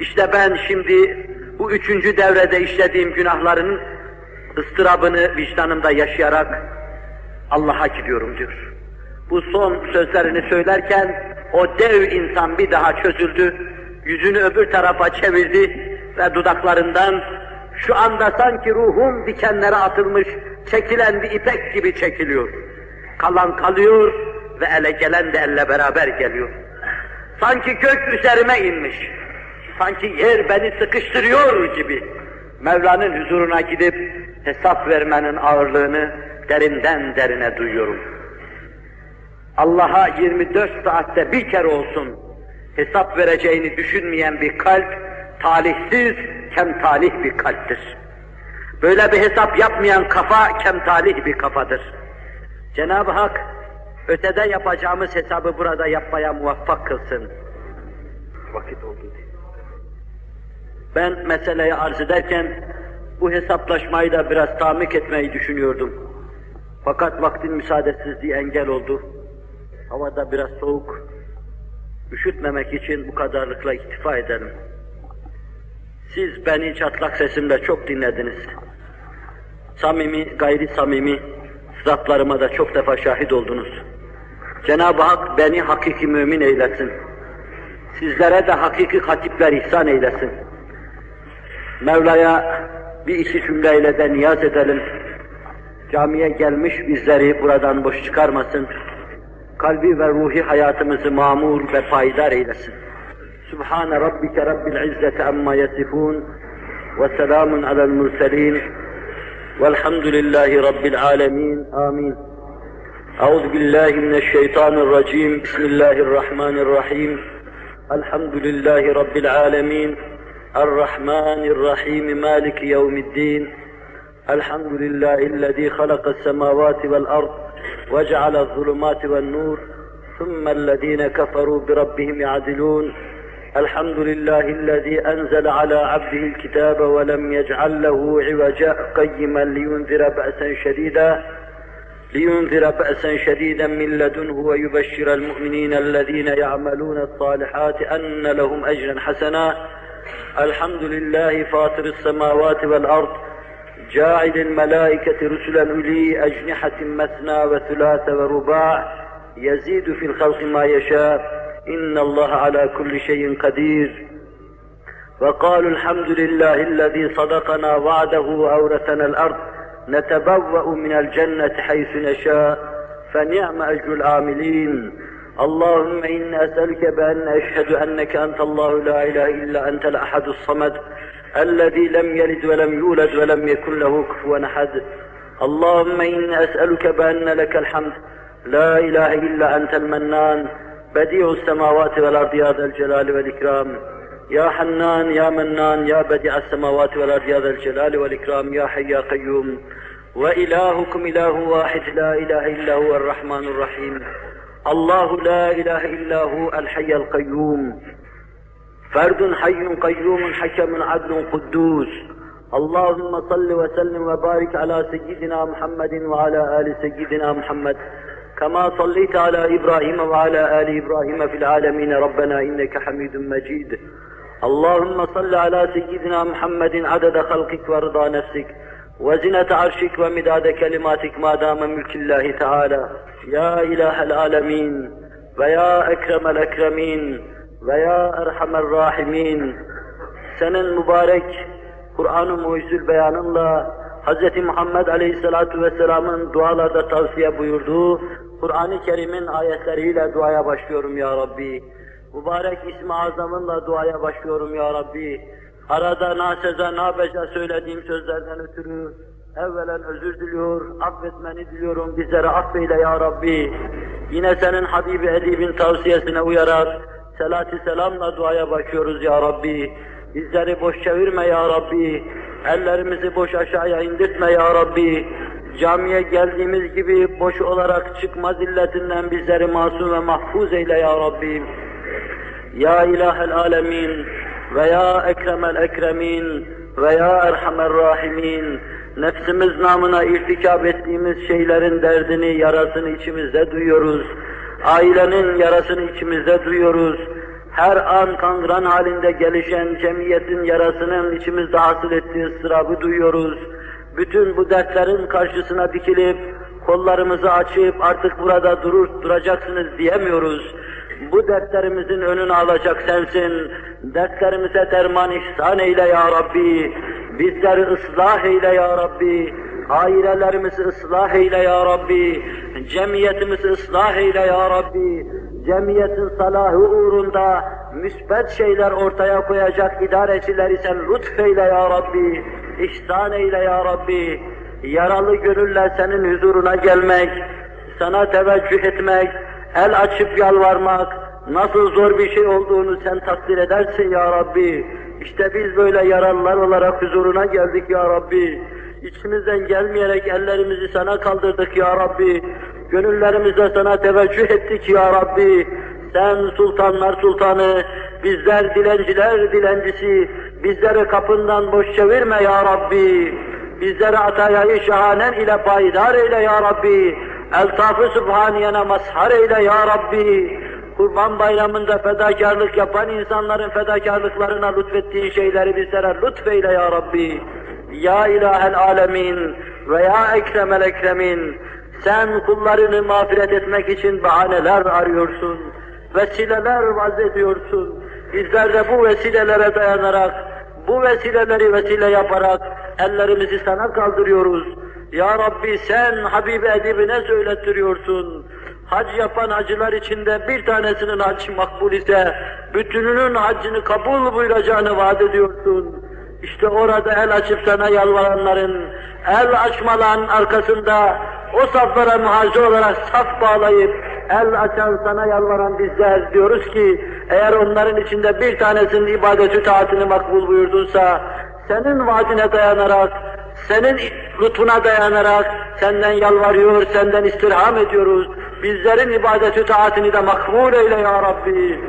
[SPEAKER 1] İşte ben şimdi bu üçüncü devrede işlediğim günahların ıstırabını vicdanımda yaşayarak Allah'a gidiyorum diyor. Bu son sözlerini söylerken o dev insan bir daha çözüldü, yüzünü öbür tarafa çevirdi ve dudaklarından şu anda sanki ruhum dikenlere atılmış, çekilen bir ipek gibi çekiliyor. Kalan kalıyor ve ele gelen de elle beraber geliyor. Sanki gök üzerime inmiş, sanki yer beni sıkıştırıyor gibi. Mevla'nın huzuruna gidip hesap vermenin ağırlığını derinden derine duyuyorum. Allah'a 24 saatte bir kere olsun hesap vereceğini düşünmeyen bir kalp, talihsiz, kemtalih bir kalptir. Böyle bir hesap yapmayan kafa, kemtalih bir kafadır. Cenab-ı Hak, ötede yapacağımız hesabı burada yapmaya muvaffak kılsın. Vakit oldu diye. Ben meseleyi arz ederken, bu hesaplaşmayı da biraz tamik etmeyi düşünüyordum. Fakat vaktin müsaadesizliği engel oldu. Havada biraz soğuk, üşütmemek için bu kadarlıkla iktifa edelim. Siz beni çatlak sesimle çok dinlediniz. Samimi, gayri samimi sıratlarıma da çok defa şahit oldunuz. Cenab-ı Hak beni hakiki mümin eylesin. Sizlere de hakiki hatipler ihsan eylesin. Mevla'ya bir iki cümleyle de niyaz edelim. Camiye gelmiş bizleri buradan boş çıkarmasın. Kalbi ve ruhi hayatımızı mamur ve payidar eylesin. Subhane rabbike rabbil izzeti amma yasifun ve selamun alel murselin velhamdülillahi rabbil alemin. Amin. أعوذ بالله من الشيطان الرجيم بسم الله الرحمن الرحيم الحمد لله رب العالمين الرحمن الرحيم مالك يوم الدين الحمد لله الذي خلق السماوات والأرض وجعل الظلمات والنور ثم الذين كفروا بربهم يعدلون الحمد لله الذي أنزل على عبده الكتاب ولم يجعل له عوجا قيما لينذر بأسا شديدا لينذر بأسا شديدا من لدنه ويبشر المؤمنين الذين يعملون الصالحات أن لهم أجرا حسنا. الحمد لله فاطر السماوات والأرض جاعل الملائكة رسلا أولي أجنحة مثنى وثلاث ورباع يزيد في الخلق ما يشاء إن الله على كل شيء قدير. وقالوا الحمد لله الذي صدقنا وعده وأورثنا الأرض نتبوأ من الجنة حيث نشاء فنعم أجر العاملين. اللهم إني أسألك بأن أشهد أنك أنت الله لا إله إلا أنت الأحد الصمد الذي لم يلد ولم يولد ولم يكن له كفوا أحد. اللهم إني أسألك بأن لك الحمد. لا إله إلا أنت المنان. بديع السماوات والأرض يا ذا الجلال والإكرام. يا حنان يا منان يا بديع السماوات والأرض يا ذا الجلال والإكرام. يا حي يا قيوم. وإلهكم إله واحد لا إله إلا هو الرحمن الرحيم. الله لا إله إلا هو الحي القيوم. فرد حي قيوم حكم عدل قدوس. اللهم صل وسلم وبارك على سيدنا محمد وعلى آل سيدنا محمد. كما صليت على إبراهيم وعلى آل إبراهيم في العالمين. ربنا إنك حميد مجيد. اللهم صل على سيدنا محمد عدد خلقك ورضا نفسك. وزنة عرشك ومداد كلماتك ما دام ملك الله تعالى يا إله العالمين ويا أكرم الأكرمين ويا أرحم الراحمين senin mübarek Kur'an-ı Mucizül beyanınla Hz. Muhammed Aleyhisselatü Vesselam'ın dualarda tavsiye buyurduğu Kur'an-ı Kerim'in ayetleriyle duaya başlıyorum ya Rabbi. Mübarek ismi azamınla duaya başlıyorum ya Rabbi. Arada naseza nabeca söylediğim sözlerden ötürü evvelen özür diliyor, affetmeni diliyorum, bizlere affeyle ya Rabbi. Yine senin Habibi Edib'in tavsiyesine uyarak selat-ı selamla duaya başlıyoruz ya Rabbi. Bizleri boş çevirme ya Rabbi. Ellerimizi boş aşağıya indirtme ya Rabbi. Camiye geldiğimiz gibi boş olarak çıkma zilletinden bizleri masum ve mahfuz eyle ya Rabbi. Ya ilahel alemin ve ya ekremel ekremin ve ya erhamer rahimin. Nefsimiz namına irtikap ettiğimiz şeylerin derdini, yarasını içimizde duyuyoruz. Ailenin yarasını içimizde duyuyoruz her an kangran halinde gelişen cemiyetin yarasının içimizde hasıl ettiği ıstırabı duyuyoruz. Bütün bu dertlerin karşısına dikilip, kollarımızı açıp artık burada durur, duracaksınız diyemiyoruz. Bu dertlerimizin önünü alacak sensin. Dertlerimize derman ihsan eyle ya Rabbi. Bizleri ıslah eyle ya Rabbi. Ailelerimizi ıslah eyle ya Rabbi. Cemiyetimizi ıslah eyle ya Rabbi cemiyetin salahı uğrunda müsbet şeyler ortaya koyacak idarecileri sen lütfeyle ya Rabbi, ihsan eyle ya Rabbi, yaralı gönülle senin huzuruna gelmek, sana teveccüh etmek, el açıp yalvarmak, nasıl zor bir şey olduğunu sen takdir edersin ya Rabbi. İşte biz böyle yaralılar olarak huzuruna geldik ya Rabbi. İçimizden gelmeyerek ellerimizi sana kaldırdık ya Rabbi. Gönüllerimizle sana teveccüh ettik ya Rabbi. Sen sultanlar sultanı, bizler dilenciler dilencisi, bizleri kapından boş çevirme ya Rabbi. Bizleri atayayı şahanen ile payidar eyle ya Rabbi. Eltaf-ı Sübhaniyene mazhar eyle ya Rabbi. Kurban bayramında fedakarlık yapan insanların fedakarlıklarına lütfettiğin şeyleri bizlere lütfeyle ya Rabbi. Ya ilahel alemin ve ya ekremel ekremin sen kullarını mağfiret etmek için bahaneler arıyorsun, vesileler vaz ediyorsun. Bizler de bu vesilelere dayanarak, bu vesileleri vesile yaparak ellerimizi sana kaldırıyoruz. Ya Rabbi sen Habibi Edibine söylettiriyorsun. Hac yapan hacılar içinde bir tanesinin haccı makbul ise, bütününün haccını kabul buyuracağını vaat ediyorsun. İşte orada el açıp sana yalvaranların, el açmaların arkasında o saflara muhacir olarak saf bağlayıp, el açan sana yalvaran bizler diyoruz ki, eğer onların içinde bir tanesinin ibadeti taatini makbul buyurdunsa, senin vaadine dayanarak, senin lütfuna dayanarak senden yalvarıyor, senden istirham ediyoruz. bizlerin ibadeti taatini de makbul eyle ya Rabbi.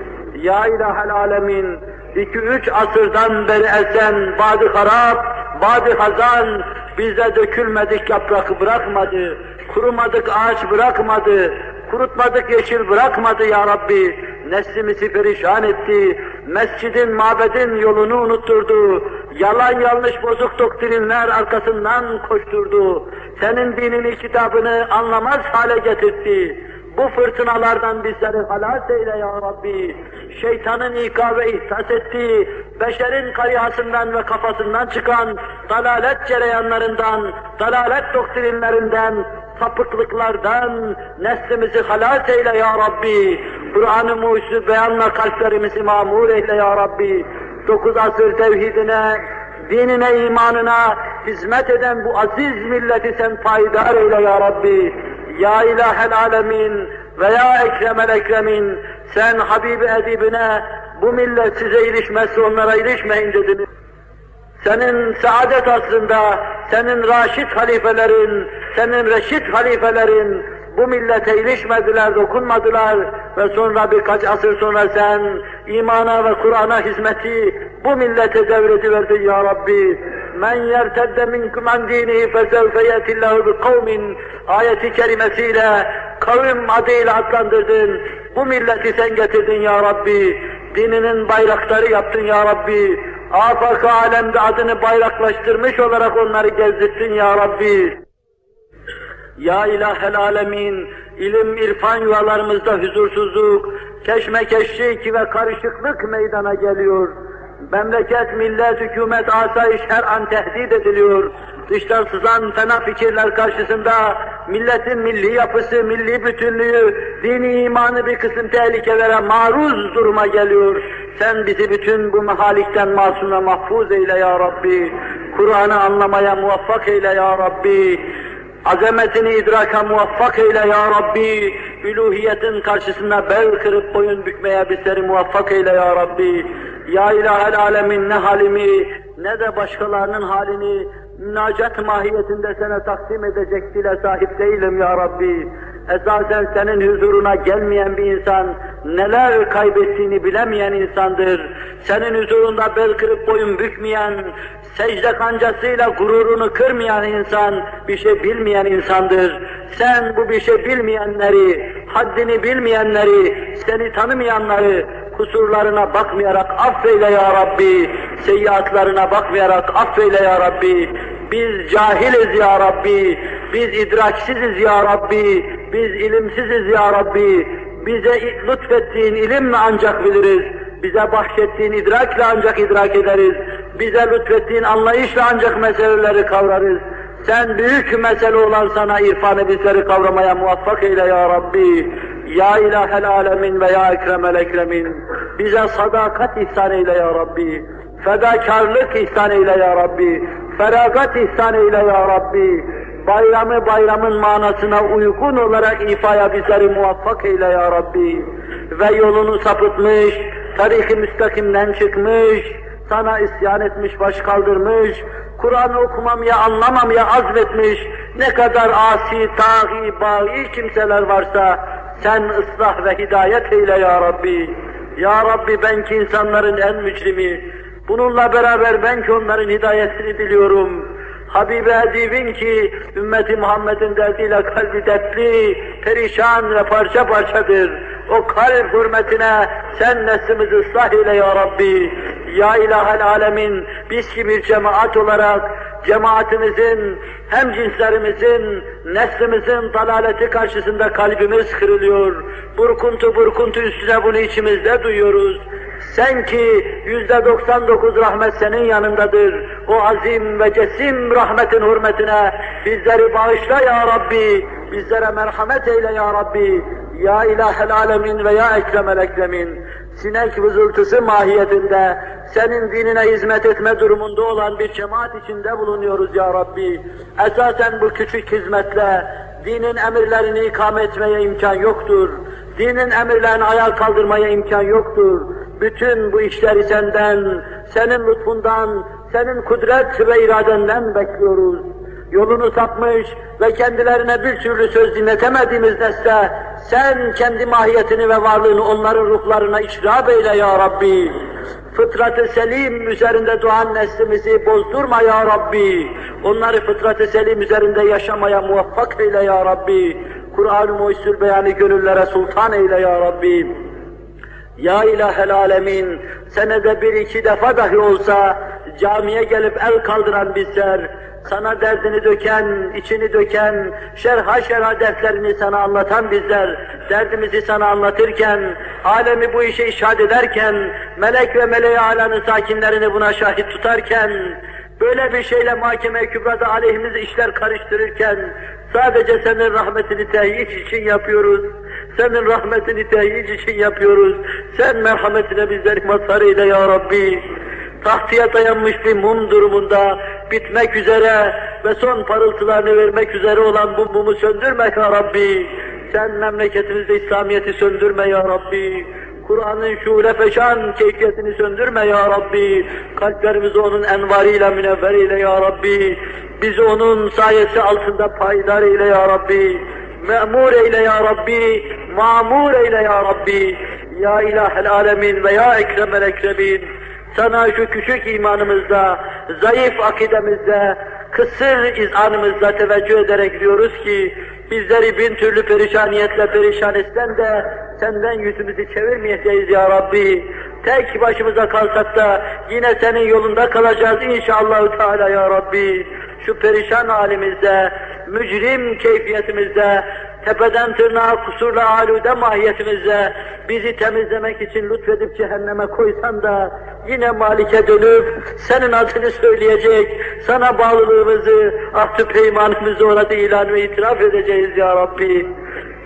[SPEAKER 1] Ya ilahel alemin, iki üç asırdan beri esen badi harap, badi hazan, bize dökülmedik yaprak bırakmadı, kurumadık ağaç bırakmadı, kurutmadık yeşil bırakmadı ya Rabbi. Neslimizi perişan etti, mescidin, mabedin yolunu unutturdu, yalan yanlış bozuk doktrinler arkasından koşturdu, senin dinini, kitabını anlamaz hale getirdi. Bu fırtınalardan bizleri halas eyle ya Rabbi. Şeytanın ika ve ihsas ettiği, beşerin karihasından ve kafasından çıkan dalalet cereyanlarından, dalalet doktrinlerinden, sapıklıklardan neslimizi halas eyle ya Rabbi. Kur'an-ı mucizu beyanla kalplerimizi mamur eyle ya Rabbi. Dokuz asır tevhidine, dinine, imanına hizmet eden bu aziz milleti sen payidar eyle ya Rabbi. Ya ilahel alemin ve ya ekremel ekremin sen Habibi edibine bu millet size ilişmezse onlara ilişmeyin dediniz. Senin saadet aslında, senin raşit halifelerin, senin reşit halifelerin bu millete ilişmediler, dokunmadılar ve sonra birkaç asır sonra sen imana ve Kur'an'a hizmeti bu millete devrediverdin ya Rabbi. Men yertedde minkum an dinihi fesevfe yetillahu bi kavmin ayeti kerimesiyle kavim adıyla adlandırdın. Bu milleti sen getirdin ya Rabbi. Dininin bayrakları yaptın ya Rabbi. Afak alemde adını bayraklaştırmış olarak onları gezdirttin ya Rabbi. Ya ilahel alemin, ilim irfan yuvalarımızda huzursuzluk, keşmekeşlik ve karışıklık meydana geliyor. Memleket, millet, hükümet, asayiş her an tehdit ediliyor. Dıştan sızan fena fikirler karşısında milletin milli yapısı, milli bütünlüğü, dini imanı bir kısım tehlikelere maruz duruma geliyor. Sen bizi bütün bu mehalikten masum ve mahfuz eyle ya Rabbi. Kur'an'ı anlamaya muvaffak eyle ya Rabbi. Azametini idraka muvaffak eyle ya Rabbi. Üluhiyetin karşısında bel kırıp boyun bükmeye bizleri muvaffak eyle ya Rabbi. Ya ilahel alemin ne halimi ne de başkalarının halini münacat mahiyetinde sana takdim edecek dile sahip değilim ya Rabbi. Esasen senin huzuruna gelmeyen bir insan neler kaybettiğini bilemeyen insandır. Senin huzurunda bel kırıp boyun bükmeyen, secde kancasıyla gururunu kırmayan insan bir şey bilmeyen insandır. Sen bu bir şey bilmeyenleri, haddini bilmeyenleri, seni tanımayanları kusurlarına bakmayarak affeyle ya Rabbi, seyyiatlarına bakmayarak affeyle ya Rabbi. Biz cahiliz ya Rabbi, biz idraksiziz ya Rabbi, biz ilimsiziz ya Rabbi. Bize lütfettiğin ilimle ancak biliriz. Bize bahşettiğin idrakla ancak idrak ederiz. Bize lütfettiğin anlayışla ancak meseleleri kavrarız. Sen büyük mesele olan sana irfanı bizleri kavramaya muvaffak eyle ya Rabbi. Ya ilahel alemin ve ya ekremel ekremin. Bize sadakat ihsan eyle ya Rabbi. Fedakarlık ihsan eyle ya Rabbi. Feragat ihsan eyle ya Rabbi. Bayramı bayramın manasına uygun olarak ifaya bizleri muvaffak eyle ya Rabbi. Ve yolunu sapıtmış, tarih-i müstakimden çıkmış, sana isyan etmiş, baş kaldırmış, Kur'an okumamaya, anlamamaya azmetmiş, ne kadar asi, tahi, bahi kimseler varsa, sen ıslah ve hidayet eyle ya Rabbi. Ya Rabbi ben ki insanların en mücrimi, bununla beraber ben ki onların hidayetini diliyorum. Habibi Edib'in ki ümmeti Muhammed'in derdiyle kalbi dertli, perişan ve parça parçadır. O kalp hürmetine sen neslimizi ıslah eyle ya Rabbi. Ya ilahel alemin biz ki bir cemaat olarak cemaatimizin, hem cinslerimizin, neslimizin dalaleti karşısında kalbimiz kırılıyor. Burkuntu burkuntu üstüne bunu içimizde duyuyoruz. Sen ki yüzde 99 rahmet senin yanındadır. O azim ve cesim rahmetin hürmetine bizleri bağışla ya Rabbi. Bizlere merhamet eyle ya Rabbi. Ya ilahel alemin ve ya ekremel ekremin. Sinek vızıltısı mahiyetinde senin dinine hizmet etme durumunda olan bir cemaat içinde bulunuyoruz ya Rabbi. Esasen bu küçük hizmetle dinin emirlerini ikame etmeye imkan yoktur. Dinin emirlerini ayağa kaldırmaya imkan yoktur. Bütün bu işleri senden, senin lütfundan, senin kudret ve iradenden bekliyoruz. yolunu sapmış ve kendilerine bir türlü söz dinletemediğimiz nesle sen kendi mahiyetini ve varlığını onların ruhlarına işrab eyle ya Rabbi. Fıtrat-ı selim üzerinde doğan neslimizi bozdurma ya Rabbi. Onları fıtrat-ı selim üzerinde yaşamaya muvaffak eyle ya Rabbi. Kur'an-ı Muhyüzül beyanı gönüllere sultan eyle ya Rabbi. Ya ilahel alemin, senede bir iki defa dahi olsa camiye gelip el kaldıran bizler, sana derdini döken, içini döken, şerha şerha dertlerini sana anlatan bizler, derdimizi sana anlatırken, alemi bu işe işaret ederken, melek ve meleği alanın sakinlerini buna şahit tutarken, böyle bir şeyle mahkeme kübrada aleyhimize işler karıştırırken, sadece senin rahmetini tehyic için yapıyoruz. Senin rahmetini tehyic için yapıyoruz. Sen merhametine bizleri mazhar eyle ya Rabbi tahtıya dayanmış bir mum durumunda bitmek üzere ve son parıltılarını vermek üzere olan bu mumu söndürme ya Rabbi. Sen memleketimizde İslamiyet'i söndürme ya Rabbi. Kur'an'ın şule feşan keyfiyetini söndürme ya Rabbi. Kalplerimizi onun envarıyla münevver eyle ya Rabbi. Bizi onun sayesi altında payidar eyle ya Rabbi. Me'mur eyle ya Rabbi. Ma'mur eyle ya Rabbi. Ya ilahel alemin ve ya ekremel ekremin. Sana şu küçük imanımızda, zayıf akidemizde, kısır izanımızda teveccüh ederek diyoruz ki, bizleri bin türlü perişaniyetle perişan etsen de, senden yüzümüzü çevirmeyeceğiz ya Rabbi. Tek başımıza kalsak da yine senin yolunda kalacağız inşallah Teala ya Rabbi. Şu perişan halimizde, mücrim keyfiyetimizde, tepeden tırnağa kusurla alude mahiyetimizde bizi temizlemek için lütfedip cehenneme koysan da yine Malik'e dönüp senin adını söyleyecek, sana bağlılığımızı, ahdü peymanımızı orada ilan ve itiraf edeceğiz ya Rabbi.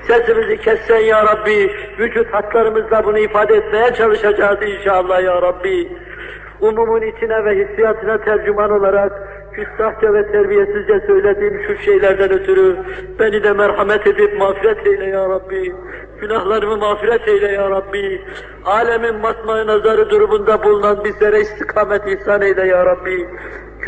[SPEAKER 1] Sesimizi kessen ya Rabbi, vücut hatlarımızla bunu ifade etmeye çalışacağız inşallah ya Rabbi. Umumun içine ve hissiyatına tercüman olarak küstahça ve terbiyesizce söylediğim şu şeylerden ötürü beni de merhamet edip mağfiret eyle ya Rabbi. Günahlarımı mağfiret eyle ya Rabbi. Alemin masmağı nazarı durumunda bulunan bizlere istikamet ihsan eyle ya Rabbi.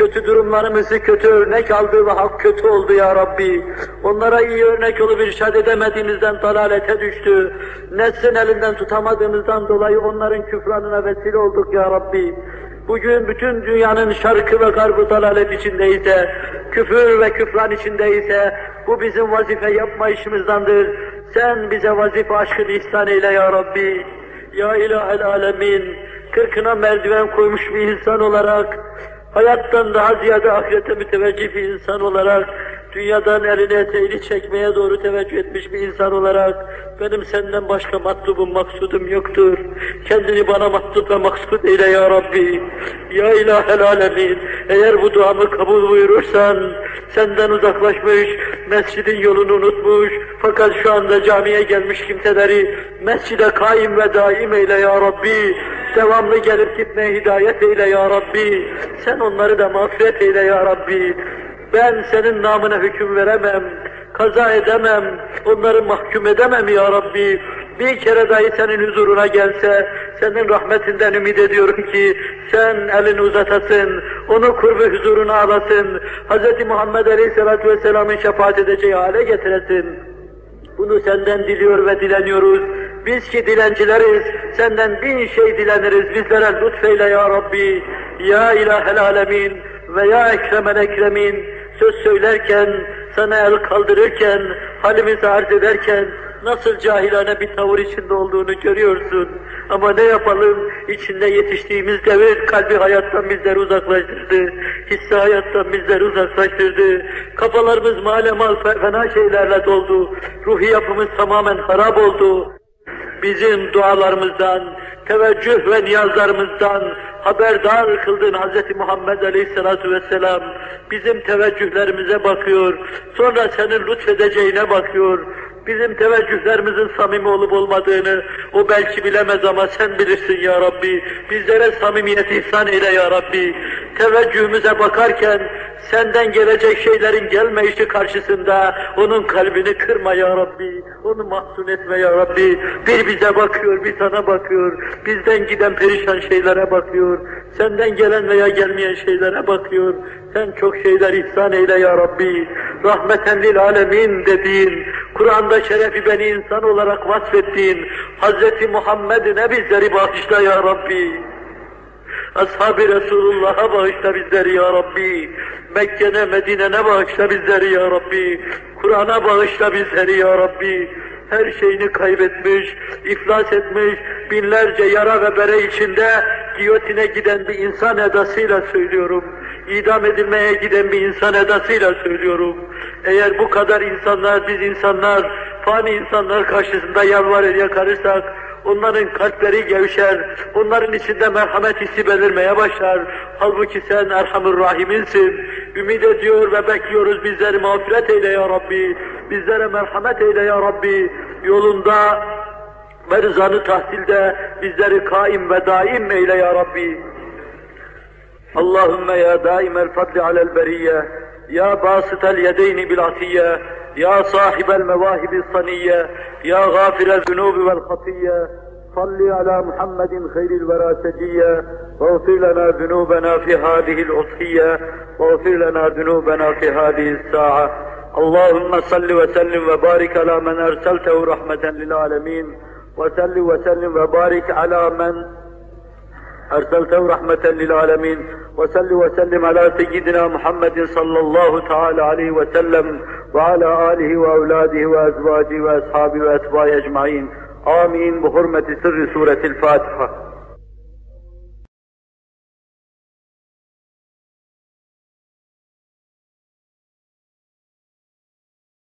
[SPEAKER 1] Kötü durumlarımızı kötü örnek aldı ve halk kötü oldu ya Rabbi. Onlara iyi örnek olup irşad edemediğimizden dalalete düştü. Neslin elinden tutamadığımızdan dolayı onların küfranına vesile olduk ya Rabbi. Bugün bütün dünyanın şarkı ve garbı dalalet içindeyse, küfür ve küfran içindeyse, bu bizim vazife yapma işimizdendir. Sen bize vazife aşkını ihsan eyle ya Rabbi. Ya ilahel alemin, kırkına merdiven koymuş bir insan olarak, hayattan daha ziyade ahirete müteveccih bir insan olarak, dünyadan elini eteğini çekmeye doğru teveccüh etmiş bir insan olarak, benim senden başka matlubum, maksudum yoktur. Kendini bana matlub ve maksud eyle ya Rabbi. Ya ilahel alemin, eğer bu duamı kabul buyurursan, senden uzaklaşmış, mescidin yolunu unutmuş, fakat şu anda camiye gelmiş kimseleri mescide kaim ve daim eyle ya Rabbi. Devamlı gelip gitmeye hidayet eyle ya Rabbi. Sen onları da mağfiret eyle ya Rabbi. Ben senin namına hüküm veremem, kaza edemem, onları mahkum edemem ya Rabbi. Bir kere dahi senin huzuruna gelse, senin rahmetinden ümit ediyorum ki sen elini uzatasın, onu kurbu huzuruna alasın, Hz. Muhammed Aleyhisselatü Vesselam'ın şefaat edeceği hale getiresin. Bunu senden diliyor ve dileniyoruz. Biz ki dilencileriz, senden bin şey dileniriz. Bizlere lütfeyle ya Rabbi, ya ilahel alemin ve ya ekremel ekremin. Söz söylerken, sana el kaldırırken, halimizi arz ederken, nasıl cahilane bir tavır içinde olduğunu görüyorsun. Ama ne yapalım, içinde yetiştiğimiz devir kalbi hayattan bizleri uzaklaştırdı. Hissi hayattan bizleri uzaklaştırdı. Kafalarımız malemal fena şeylerle doldu. Ruhi yapımız tamamen harap oldu. Bizim dualarımızdan, teveccüh ve niyazlarımızdan haberdar kıldın Hz. Muhammed Aleyhisselatü Vesselam. Bizim teveccühlerimize bakıyor, sonra senin lütfedeceğine bakıyor. Bizim teveccühlerimizin samimi olup olmadığını o belki bilemez ama sen bilirsin ya Rabbi. Bizlere samimiyet ihsan eyle ya Rabbi. Teveccühümüze bakarken senden gelecek şeylerin gelmeyişi karşısında onun kalbini kırma ya Rabbi, onu mahzun etme ya Rabbi. Bir bize bakıyor, bir sana bakıyor, bizden giden perişan şeylere bakıyor, senden gelen veya gelmeyen şeylere bakıyor. Sen çok şeyler ihsan eyle ya Rabbi. Rahmeten lil alemin dediğin, Kur'an'da şerefi beni insan olarak vasfettiğin Hz. Muhammed'ine bizleri bağışla ya Rabbi. Ashab-ı Resulullah'a bağışla bizleri ya Rabbi. Mekke'ne, Medine'ne bağışla bizleri ya Rabbi. Kur'an'a bağışla bizleri ya Rabbi. Her şeyini kaybetmiş, iflas etmiş, binlerce yara ve bere içinde giyotine giden bir insan edasıyla söylüyorum. İdam edilmeye giden bir insan edasıyla söylüyorum. Eğer bu kadar insanlar, biz insanlar, fani insanlar karşısında yalvarır yakarırsak, onların kalpleri gevşer, onların içinde merhamet hissi belirmeye başlar. Halbuki sen Erhamur Rahim'insin. Ümit ediyor ve bekliyoruz bizleri mağfiret eyle ya Rabbi. Bizlere merhamet eyle ya Rabbi. Yolunda ve rızanı tahsilde bizleri kaim ve daim eyle ya Rabbi. Allahümme ya daimel fadli alel beriyye, ya basitel yedeyni bil atiyye, sahibel mevahibi saniyye, ya gafirel zunubi vel hatiyye, صل على محمد خير الورى سجيا واغفر لنا ذنوبنا في هذه الأضحية واغفر لنا ذنوبنا في هذه الساعة. اللهم صل وسلم وبارك على من أرسلته رحمة للعالمين وسل وسلم وبارك على من أرسلته رحمة للعالمين. وسل وسلم على سيدنا محمد صلى الله تعالى عليه وسلم وعلى آله وأولاده وأزواجه وأصحابه وأتباعه أجمعين. آمين. بحرمة سر سورة الفاتحة.